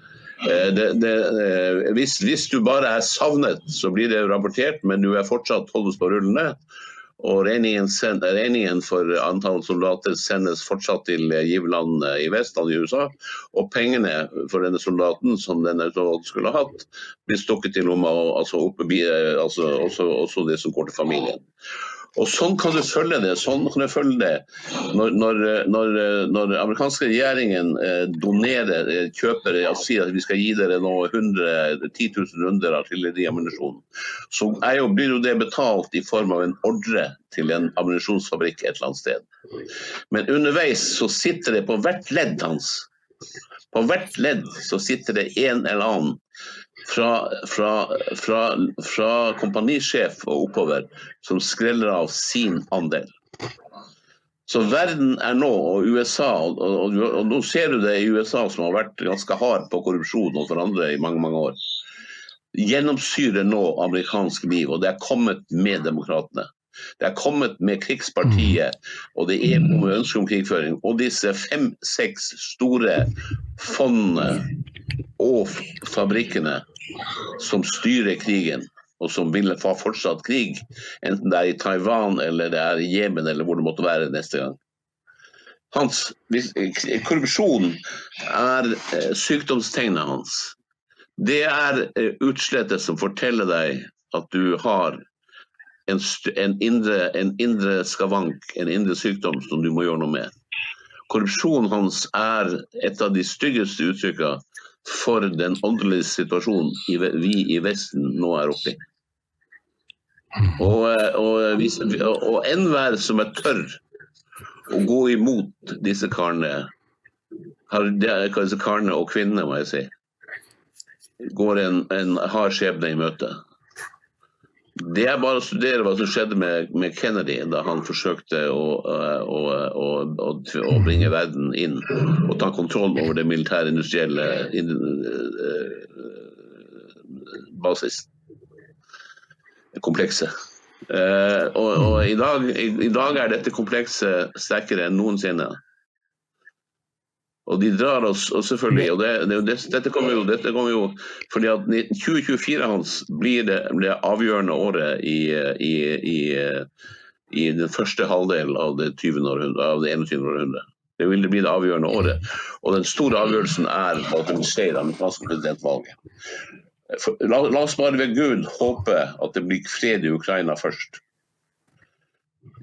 Speaker 2: Eh, Det, det, eh, hvis, hvis du bare er savnet, så blir det rapportert, men du er fortsatt holdes på rullende. Og regningen, send, regningen for antall soldater sendes fortsatt til eh, giverland i vest, altså i USA. Og pengene for denne soldaten som denne soldaten skulle ha hatt, blir stukket i lomma, altså, oppe, eh, altså også, også det som går til familien. Og Sånn kan du følge det. sånn kan du følge det Når, når, når, når amerikanske regjeringen eh, donerer, eh, kjøper og sier at vi skal gi dere nå 100, 10 000 runder artilleriammunisjon, så er jo, blir jo det betalt i form av en ordre til en ammunisjonsfabrikk et eller annet sted. Men underveis så sitter det på hvert ledd hans På hvert ledd så sitter det en eller annen fra, fra, fra, fra kompanisjef og oppover som skreller av sin andel. Så verden er nå, og USA, og, og, og, nå ser du det i USA som har vært ganske hard på korrupsjon og hverandre i mange mange år, gjennomsyrer nå amerikansk liv, og det er kommet med demokratene. Det er kommet med krigspartiet, og det er ønske om krigføring. Og disse fem-seks store fondene og fabrikkene som styrer krigen, og som vil ha fortsatt krig, enten det er i Taiwan eller det er i Jemen eller hvor det måtte være neste gang. Hans, korrupsjon er eh, sykdomstegnet hans. Det er eh, utslettet som forteller deg at du har en, en, indre, en indre skavank, en indre sykdom som du må gjøre noe med. Korrupsjonen hans er et av de styggeste uttrykkene for den åndelige situasjonen vi i Vesten nå er oppe i. Og, og, og enhver som er tørr å gå imot disse karene, disse karene og kvinnene, må jeg si, går en, en hard skjebne i møte. Det er bare å studere hva som skjedde med, med Kennedy da han forsøkte å, å, å, å, bringe verden inn og ta kontroll over det militære industrielle in, basis komplekset. Uh, og, og i, dag, i, i, dag, er dette komplekset sterkere enn noensinne. Og de drar oss og selvfølgelig og det, det, dette, kommer jo, dette kommer jo fordi at 2024 hans blir det, blir avgjørende året i, i, i, i, den første halvdelen av det, 20. Århundre, av det 21. århundre. Det vil bli det avgjørende året. Og den store avgjørelsen er at det skjer skje i det amerikanske presidentvalget. La, la, oss bare ved Gud håpe at det blir fred i Ukraina først.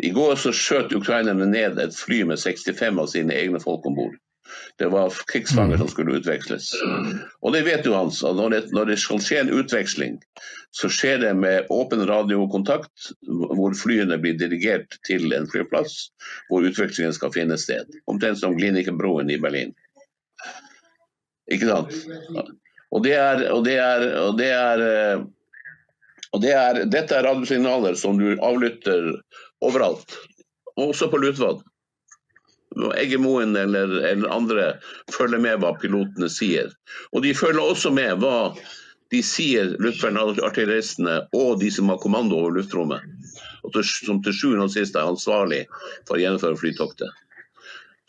Speaker 2: I går så skjøt ukrainerne ned et fly med 65 av sine egne folk om bord. Det var krigsfanger som skulle utveksles. Og det vet du, Hans, at når det, når det skal skje en utveksling, så skjer det med åpen radiokontakt, hvor flyene blir dirigert til en flyplass, hvor utvekslingen skal finne sted. Omtrent som Glinikenbroen i Berlin. Ikke sant? Og det er, og det er, og det er, eh, og det er Dette er radiosignaler som du avlytter overalt, også på Lutvann. Eggemoen eller, eller, andre følger med hva pilotene sier. Og de følger også med hva de sier, luftvernartilleristene og de som har kommando over luftrommet. Som til sjuende og sist er ansvarlig for å gjennomføre flytoktet.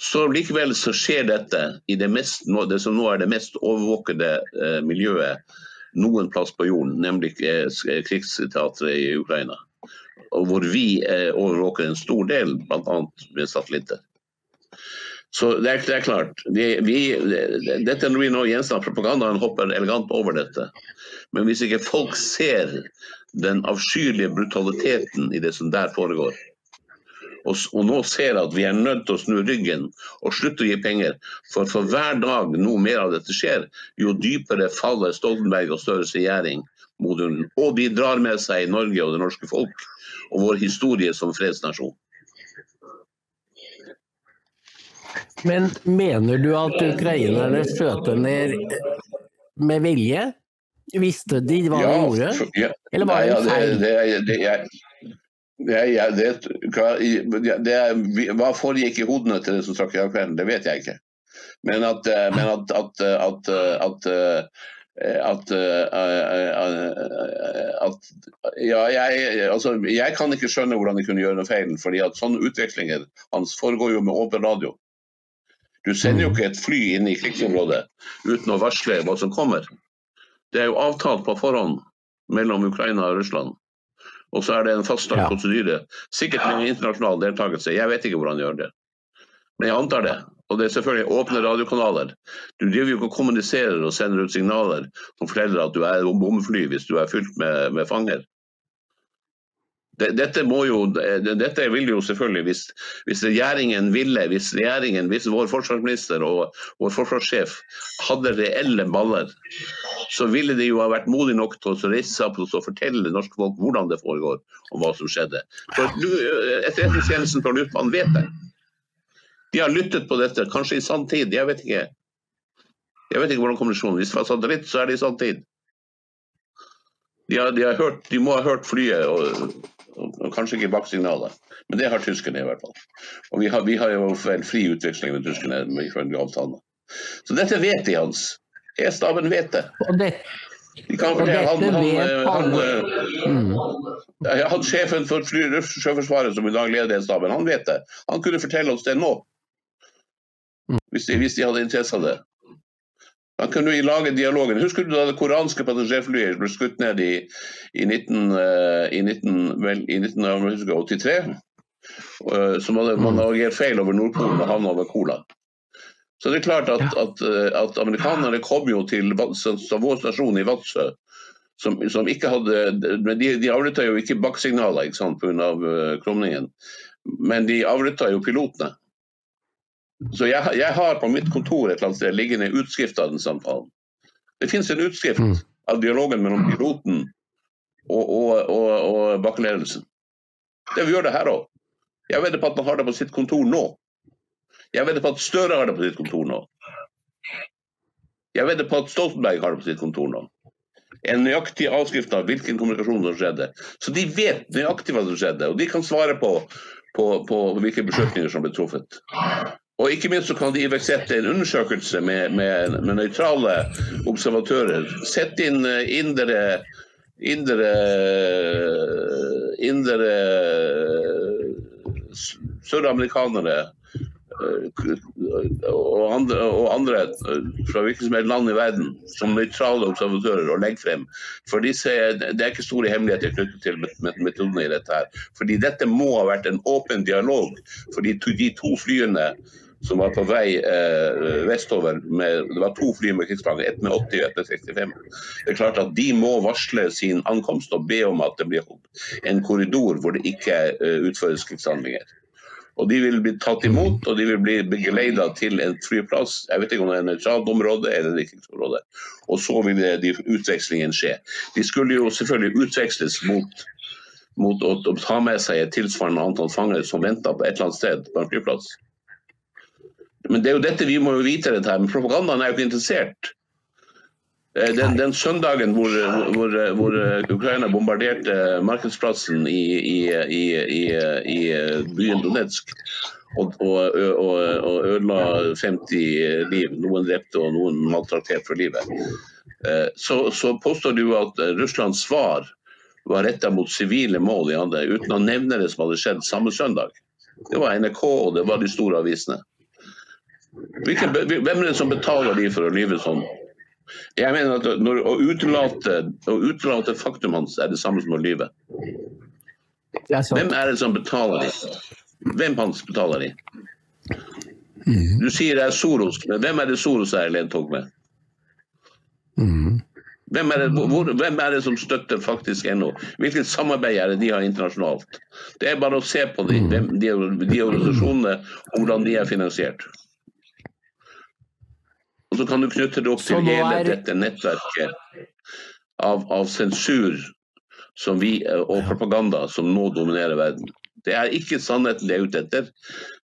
Speaker 2: Så likevel så skjer dette i det, mest, det som nå er det mest overvåkede eh, miljøet noen plass på jorden, nemlig eh, krigsteatret i Ukraina. Og hvor vi eh, overvåker en stor del, bl.a. med satellitter. Så det er, det er klart. Vi, vi, dette blir nå gjenstand propagandaen hopper elegant over dette. Men hvis ikke folk ser den avskyelige brutaliteten i det som der foregår, og, og, nå ser at vi er nødt til å snu ryggen og slutte å gi penger. For for hver dag noe mer av dette skjer, jo dypere faller Stoltenberg og Støres regjering mot. Og de drar med seg Norge og det norske folk og vår historie som fredsnasjon.
Speaker 1: Men mener du at ukrainerne skjøt ned med vilje? Visste de hva ja, de gjorde? Ja, Eller var det en feil?
Speaker 2: Det, det, det, ja, hva foregikk i hodene til den som trakk i kvelden, det vet jeg ikke. Men at, eh, men at, at, at, at at, at, ja, jeg, altså, jeg kan ikke skjønne hvordan de kunne gjøre noe feil. fordi at sånne utvekslinger hans foregår jo med åpen radio. Du sender jo ikke et fly inn i krigsområdet uten å varsle hva som kommer. Det er jo avtalt på forhånd mellom Ukraina og Russland. Og så er det en fastlagt ja. prosedyre. Sikkert med internasjonal deltakelse. Jeg vet ikke hvordan de gjør det. Men jeg antar det. Og det er selvfølgelig åpne radiokanaler. Du driver jo ikke og kommuniserer og sender ut signaler som forteller at du er bombefly hvis du er fylt med, med fanger. Dette, jo, dette, vil jo selvfølgelig, hvis, hvis, regjeringen ville, hvis regjeringen, hvis vår forsvarsminister og vår forsvarssjef hadde reelle baller, så ville de jo ha vært modige nok til å reise seg opp og fortelle norske folk hvordan det foregår, og hva som skjedde. For Etterretningstjenesten på luftbanen vet det. De har lyttet på dette, kanskje i sann tid, jeg vet ikke. Jeg vet ikke hvordan kommunikasjonen Hvis det var satellitt, så er det i sanntid. De, har, de, har hørt, de må ha hørt flyet, og kanskje ikke baksignalet. Men det har tyskerne i hvert fall. Og vi har, vi har jo vel fri utveksling med tyskerne ifølge avtalen. Så dette vet de, Hans. E-staben vet det.
Speaker 1: Og det,
Speaker 2: De kan
Speaker 1: og dette
Speaker 2: han,
Speaker 1: vet
Speaker 2: han,
Speaker 1: han, Mm.
Speaker 2: han, han Sjefen for Sjøforsvaret som i dag leder E-staben, han vet det. Han kunne fortelle oss det nå. Hvis de, hvis de hadde interesse av det. Han kunne jo lage dialogen. Husker du da det koranske passasjerflyet ble skutt ned i, i, 19, eh, i, 19, vel, i 1983? Eh, Som hadde man navigert feil over Nordpolen og havna over Kola. Så det er klart at, at, eh, at amerikanerne kom jo til vår stasjon i Vadsø som, som ikke hadde men De, de avlytta jo ikke bakksignaler pga. Av krumningen, men de avlytta jo pilotene. Så jeg, jeg har på mitt kontor et eller annet sted liggende utskrift av den samtalen. Det finnes en utskrift
Speaker 1: Mm.
Speaker 2: av dialogen mellom piloten og, og, og, og bakkeledelsen. Det vi gjør det her òg. Jeg vedder på at man har det på sitt kontor nå. Jeg vedder på at Støre har det på sitt kontor nå. Jeg vedder på at Stoltenberg har det på sitt kontor nå. En nøyaktig avskrift av hvilken kommunikasjon som skjedde. Så de vet nøyaktig hva som skjedde, og de kan svare på, på, på hvilke beslutninger som ble truffet. Og ikke minst så kan de iverksette en undersøkelse med, med, med nøytrale observatører. Sett inn indre indre indere indere søramerikanere eh, og andre, og andre eh, fra hvilket som helst land i verden som nøytrale observatører og legge frem. For disse, Det er ikke store hemmeligheter knyttet til met- met- metodene i dette. her. Fordi dette må ha vært en åpen dialog. Fordi de to flyene som var på vei eh, vestover med, Det var to fly med krigsfanger, ett med 80 og ett med 65. Det er klart at De må varsle sin ankomst og be om at det blir en korridor hvor det ikke eh, utføres krigshandlinger. Og De vil bli tatt imot og de vil bli begeleida til en flyplass. Jeg vet ikke om det er et nøytralt område eller et krigsområde. Og så vil det, de, utvekslingen skje. De skulle jo selvfølgelig utveksles mot, mot å ta med seg et tilsvarende antall fanger som venta på et eller annet sted på en flyplass. Men det er jo dette vi må jo vite, dette her, men propagandaen er jo ikke interessert. Eh, Den, den søndagen hvor, hvor, hvor Ukraina bombarderte markedsplassen i, i, i, i, i byen Donetsk og, og, og, og ødela 50 liv, noen drepte og noen maltraktert for livet, eh, så, så påstår du at Russlands svar var retta mot sivile mål i andre, uten å nevne det som hadde skjedd samme søndag. Det var NRK og det var de store avisene. Hvilke, hvem er det som betaler de for å lyve sånn? Jeg mener at når, å, utelate, å utelate faktum hans er det samme som å lyve. Hvem er det som betaler de? Hvem hans betaler de? Du sier det er Soros, men hvem er det Soros er i ledtog med?
Speaker 1: Mm.
Speaker 2: Hvem er, det, hvor, hvem er det som støtter faktisk NO? Hvilket samarbeid er det de har internasjonalt? Det er bare å se på de, de, de organisasjonene og hvordan de er finansiert. Så kan du knytte det opp til
Speaker 1: nå
Speaker 2: hele
Speaker 1: er-
Speaker 2: dette nettverket av, av sensur som vi, og propaganda som nå dominerer verden. Det er ikke sannheten de er ute etter,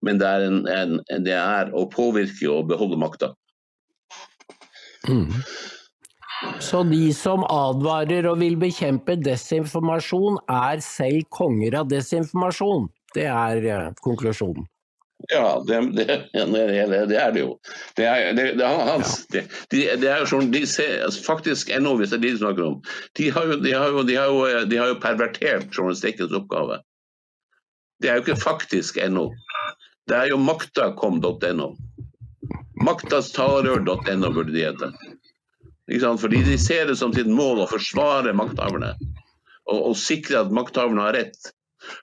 Speaker 2: men det er, en, en, det er å påvirke og beholde makta.
Speaker 1: Mm. Så de som advarer og vil bekjempe desinformasjon, er selv konger av desinformasjon. Det er eh, konklusjonen.
Speaker 2: Ja, det, det, det, det er det jo. Det er, det, det, hans, det, de, det jo sånn, de ser, altså, Faktisk NO, hvis det er de du snakker om, de har jo, de har jo, de har jo, de har jo pervertert journalistikkens oppgave. Det er jo ikke faktisk NO. Det er jo maktakom.no. Maktastalerør.no burde de hete. Fordi de ser det som sitt mål å forsvare makthaverne. Og, og sikre at makthaverne har rett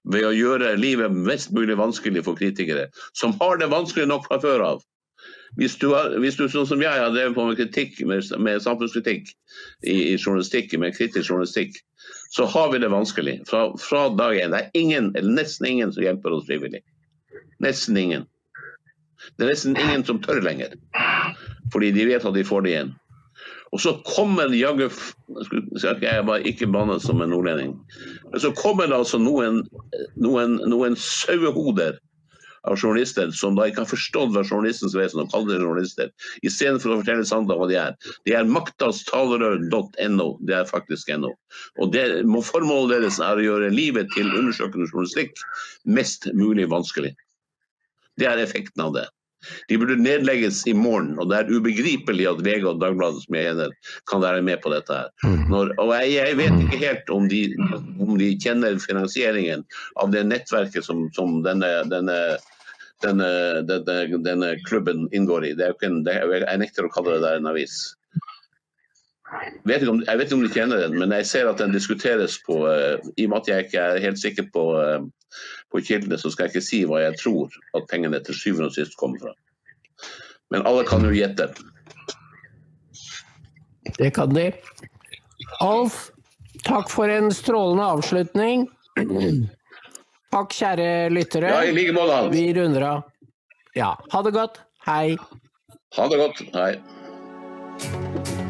Speaker 2: ved å gjøre livet mest mulig vanskelig for kritikere, som har det vanskelig nok fra før av. Hvis du, hvis du sånn som jeg har drevet på med kritikk, med, med samfunnskritikk i, i journalistikk, med kritisk journalistikk, så har vi det vanskelig fra, fra dag én. Det er ingen, eller nesten ingen som hjelper oss frivillig. Nesten ingen. Det er nesten ingen som tør lenger, fordi de vet at de får det igjen. Og så kommer jaggu Skal ikke jeg bare ikke banne som en nordlending. Men så kommer det altså noen, noen, noen sauehoder
Speaker 3: av journalister som da ikke har forstått hva journalistens vesen og kaller journalister, istedenfor å fortelle sannheten hva de er. De er maktastalerør.no. Det er faktisk NO. Og det, Formålet deres er å gjøre livet til undersøkende journalistikk mest mulig vanskelig. Det er effekten av det. De burde nedlegges i morgen, og det er ubegripelig at VG og Dagbladet som jeg kjenner, kan være med på dette. her.
Speaker 1: Mm.
Speaker 3: Når, og jeg, jeg, vet ikke helt om de, om de, kjenner finansieringen av det nettverket som, som denne, denne, denne, denne, klubben inngår i. En, jeg nekter å kalle det der en avis. Vet om, jeg vet ikke om de kjenner den, men jeg ser at den diskuteres på uh, I og med at jeg ikke er helt sikker på uh, på kildene, så skal jeg ikke si hva jeg tror at pengene til syvende og sist kommer fra. Men alle kan jo gjette.
Speaker 1: Det kan de. Alf, takk for en strålende avslutning. Takk, kjære lyttere.
Speaker 3: Ja, i like måte.
Speaker 1: Vi runder av. Ja. Ha det godt. Hei.
Speaker 3: Ha det godt. Hei.